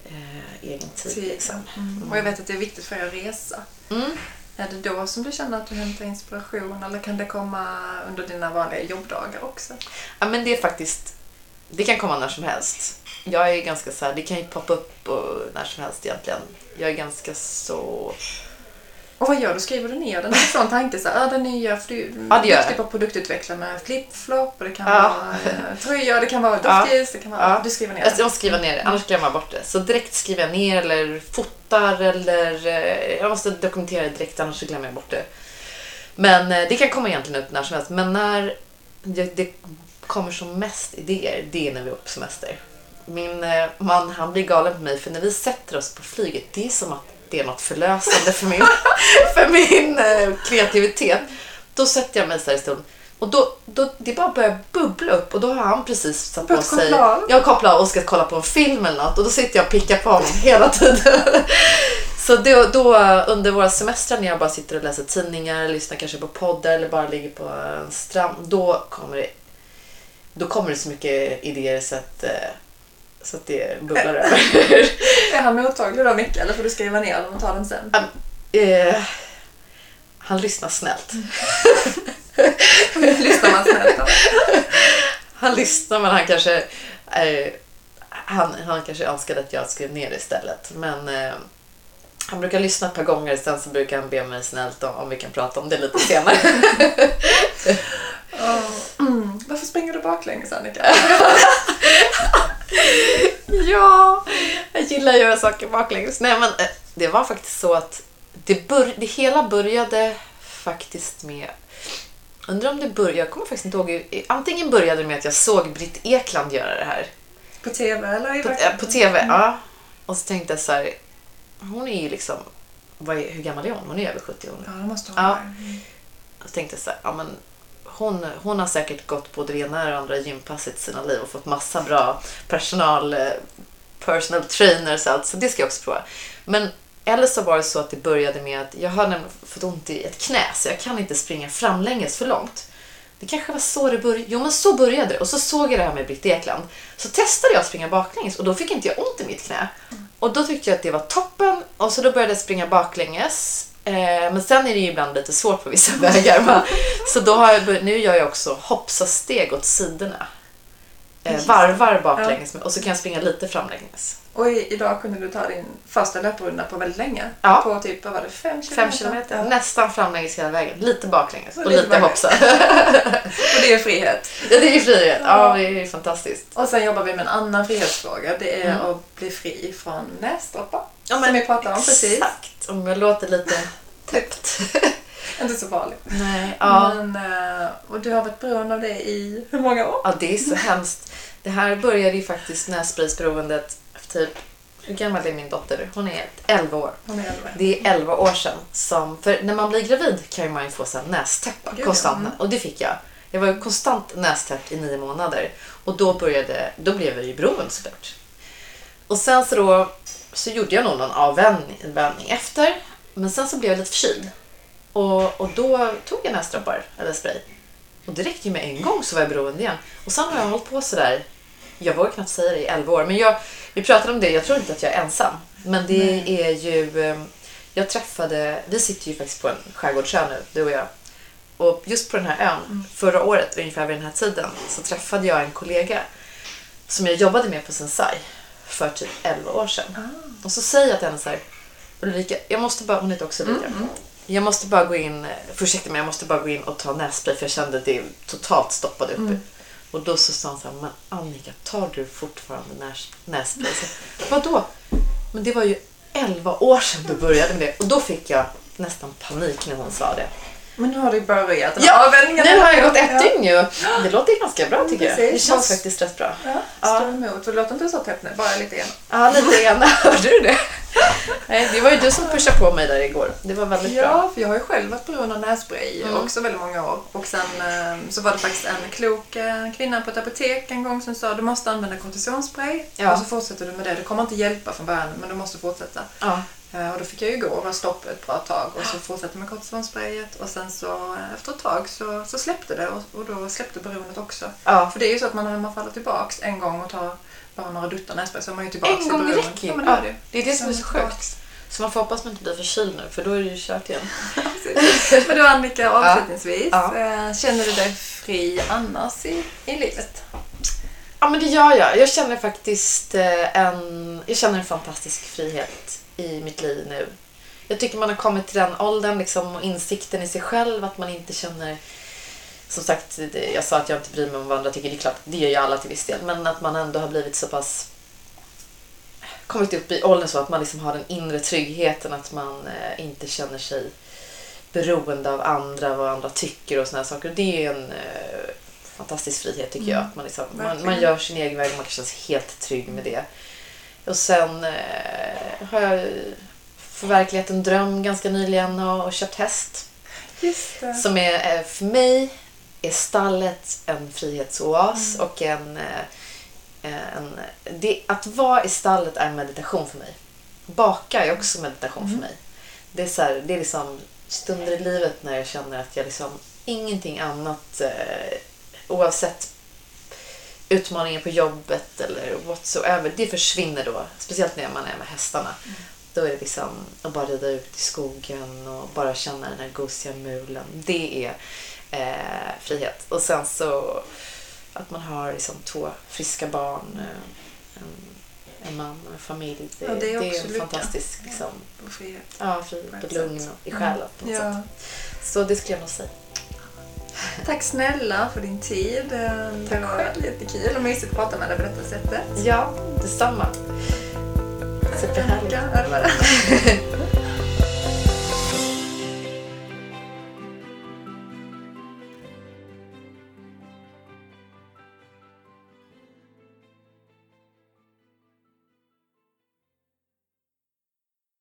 S2: eh, egen tid.
S1: Tid.
S2: Liksom.
S1: Mm. Och jag vet att det är viktigt för er att resa.
S2: Mm.
S1: Är det då som du känner att du hämtar inspiration eller kan det komma under dina vanliga jobbdagar också?
S2: Ja, men det är faktiskt, det kan komma när som helst. Jag är ganska så här, det kan ju poppa upp och när som helst egentligen. Jag är ganska så...
S1: Och vad gör du? Skriver du ner den? En sån tanke så här, ah, den nya, för du
S2: Ja, det
S1: är
S2: gör
S1: duktig
S2: jag.
S1: på att produktutveckla med flip-flop och det kan
S2: Ja.
S1: vara eh, tröjor, det kan vara
S2: Ja.
S1: doftljus, det kan vara...
S2: Ja.
S1: Du skriver ner
S2: Jag
S1: det.
S2: måste skriva ner det, annars glömmer jag bort det. Så direkt skriver jag ner eller fotar eller... eh, Jag måste dokumentera det direkt, annars glömmer jag bort det. Men eh, det kan komma egentligen upp när som helst. Men när det, det kommer som mest idéer, det är när vi är på semester. Min man han blir galen på mig för när vi sätter oss på flyget, det är som att det är något förlösande för min, [LAUGHS] för min eh, kreativitet. Då sätter jag mig så här i stolen och då, då, det bara börjar bubbla upp och då har han precis satt på sig...
S1: av.
S2: Jag kopplar och ska kolla på en film eller något och då sitter jag och pickar på honom hela tiden. [LAUGHS] Så då, då under våra semestrar när jag bara sitter och läser tidningar, lyssnar kanske på poddar eller bara ligger på en strand, då kommer det, då kommer det så mycket idéer så att, eh, så att det bubblar över. [LAUGHS]
S1: Är han mottaglig då mycket eller får du skriva ner dem och ta den sen?
S2: Eh, han lyssnar snällt. [LAUGHS]
S1: Lyssnar man snällt då?
S2: Han lyssnar men han kanske eh, han, han kanske önskade att jag skrev ner det istället. Men eh, han brukar lyssna ett par gånger sen så brukar han be mig snällt om, om vi kan prata om det lite senare. [LAUGHS]
S1: Mm. Varför springer du baklänges Annika?
S2: Ja, jag gillar att göra saker baklänges. Nej men eh, det var faktiskt så att det, bör, det hela började faktiskt med Undrar om det började, jag kommer faktiskt inte ihåg. Antingen började det med att jag såg Britt Ekland göra det här.
S1: På TV eller i
S2: På, äh, på TV, ja. Och så tänkte jag så här, hon är ju liksom, vad är, hur gammal är hon? Hon är över 70 hon.
S1: Ja, det måste hon
S2: Ja.
S1: vara.
S2: Och så tänkte jag så här, ja men hon, hon har säkert gått både det ena och det andra gympasset i sina liv och fått massa bra personal, eh, personal trainers och allt, så det ska jag också prova. Men eller så var det så att det började med att jag har nämligen fått ont i ett knä så jag kan inte springa framlänges för långt. Det kanske var så det började. Jo men så började det. Och så såg jag det här med Britt Ekland. Så testade jag att springa baklänges och då fick inte jag ont i mitt knä. Och då tyckte jag att det var toppen och så då började jag springa baklänges. Eh, men sen är det ju ibland lite svårt på vissa [LAUGHS] vägar. Så då har jag, nu gör jag också hoppsasteg åt sidorna. Eh, varvar baklänges och så kan jag springa lite framlänges.
S1: Och i, idag kunde du ta din första löprunda på väldigt länge.
S2: Ja.
S1: På typ, vad var det, fem kilometer?
S2: Fem kilometer,
S1: Ja.
S2: nästan framlänges hela vägen. Lite baklänges
S1: Och
S2: och
S1: lite
S2: lite hoppsa. [LAUGHS]
S1: Och det är frihet.
S2: ja, det är frihet. Ja, det är fantastiskt.
S1: Och sen jobbar vi med en annan frihetsfråga. Det är
S2: Mm.
S1: att bli fri från näsdroppar.
S2: Ja,
S1: som vi pratade om precis.
S2: Exakt. Om jag låter lite [LAUGHS] täppt. [LAUGHS]
S1: Inte så farligt.
S2: Nej, ja.
S1: Men, eh, och du har varit beroende av det i hur många år?
S2: ja, det är så hemskt. Det här började ju faktiskt nässpraysberoendet för typ, hur gammal är min dotter? Hon är 11 år.
S1: Hon är äldre.
S2: Det är 11 år sedan som, för när man blir gravid kan ju man ju få så nästäppa
S1: Gud,
S2: konstant.
S1: ja.
S2: Och det fick jag. Jag var ju konstant nästäppt i nio månader. Och då började, då blev jag ju beroende såklart. Och sen så då, så gjorde jag nog någon avvänjning vänjning efter. Men sen så blev jag lite förkyld. Och, och då tog jag näsdroppar eller spray. Och det räckte ju med en gång så var jag beroende igen. Och sen har jag hållit på sådär, jag vågar knappt säga det, i 11 år. Men jag, vi pratade om det, jag tror inte att jag är ensam. Men det är ju, eh, jag träffade, vi sitter ju faktiskt på en skärgårdsö nu, du och jag. Och just på den här ön, förra året ungefär vid den här tiden, så träffade jag en kollega som jag jobbade med på Sensai för typ 11 år sedan. Och så säger jag till henne så här, Ulrika, jag måste bara, hon heter också Ulrika. Jag måste bara gå in, ursäkta mig, jag måste bara gå in och ta nässpray för jag kände att det totalt stoppade upp. Och då så sa hon så här, men Annika, tar du fortfarande näs, nässpray? Vadå? Men det var ju 11 år sedan du började med det. Och då fick jag nästan panik när hon sa det.
S1: Men nu har du börjat.
S2: Ja. Nu har jag gått ett
S1: Ja.
S2: dygn ju. Det låter ganska bra tycker jag.
S1: Precis.
S2: Det känns
S1: Fast-
S2: faktiskt rätt bra.
S1: Ja,
S2: Ja.
S1: emot. Det låter inte så tätt nu, bara lite grann.
S2: Ja, lite grann. [LAUGHS] Hörde du det? Nej, det var ju du som pushade på mig där igår. Det var väldigt bra.
S1: Ja, för jag har ju själv varit beroende av nässpray
S2: Mm.
S1: också väldigt många år. Och sen eh, så var det faktiskt en klok eh, kvinna på ett apotek en gång som sa du måste använda kortisonspray.
S2: Ja.
S1: Och så fortsätter du med det. Det kommer inte hjälpa från början, men du måste fortsätta.
S2: Ja.
S1: Eh, Och då fick jag ju gå och vara stopp ett bra tag och så fortsatte med kortisonsprayet och sen så eh, efter ett tag så, så släppte det och, och då släppte beroendet också.
S2: Ja.
S1: För det är ju så att man, när man faller tillbaks en gång och tar bara några duttar nässpray så är man ju tillbaks
S2: En gång
S1: beroendet.
S2: räcker ju.
S1: Ja,
S2: Ja,
S1: det är det.
S2: är det som är så sjukt. Så man får hoppas man inte blir förkyld nu för då är det ju kört igen. [LAUGHS]
S1: Men du Annika, avslutningsvis.
S2: Ja.
S1: eh, Känner du dig fri annars i, i livet?
S2: Ja men det gör jag. Jag känner faktiskt en, jag känner en fantastisk frihet i mitt liv nu. Jag tycker man har kommit till den åldern liksom, och insikten i sig själv att man inte känner som sagt, jag sa att jag inte bryr mig om vad andra tycker. Det är klart, det gör ju alla till viss del. Men att man ändå har blivit så pass kommit upp i åldern så att man liksom har den inre tryggheten att man eh, inte känner sig beroende av andra, vad andra tycker och såna här saker. Det är en eh, fantastisk frihet tycker jag.
S1: Mm,
S2: Att man, liksom, man, man gör sin egen väg och man kan känna sig helt trygg med det. Och sen eh, har jag förverkligat en dröm ganska nyligen och, och köpt häst. Som är, eh, för mig är stallet en frihetsoas
S1: Mm.
S2: och en, eh, en det, att vara i stallet är meditation för mig. Baka är också meditation
S1: Mm.
S2: för mig. Det är, så här, det är liksom stunder i livet när jag känner att jag liksom ingenting annat eh, oavsett utmaningen på jobbet eller whatsoever, det försvinner då. Speciellt när man är med hästarna. Då är det liksom att bara rida ut i skogen och bara känna den här gosiga mulen. Det är eh, frihet. Och sen så att man har liksom två friska barn, eh, en, en man och en familj. Det,
S1: Ja, det är också
S2: en
S1: lycka.
S2: fantastisk liksom,
S1: Och frihet.
S2: ja, fri,
S1: På ett
S2: och lugn i själen på något
S1: Ja.
S2: sätt. Så det skulle jag nog säga.
S1: Tack snälla för din tid. Det
S2: Tack
S1: var
S2: själv.
S1: jättekul och mysigt att prata med dig på detta sättet.
S2: Ja, detsamma. Superhärligt.
S1: Ja, det var det.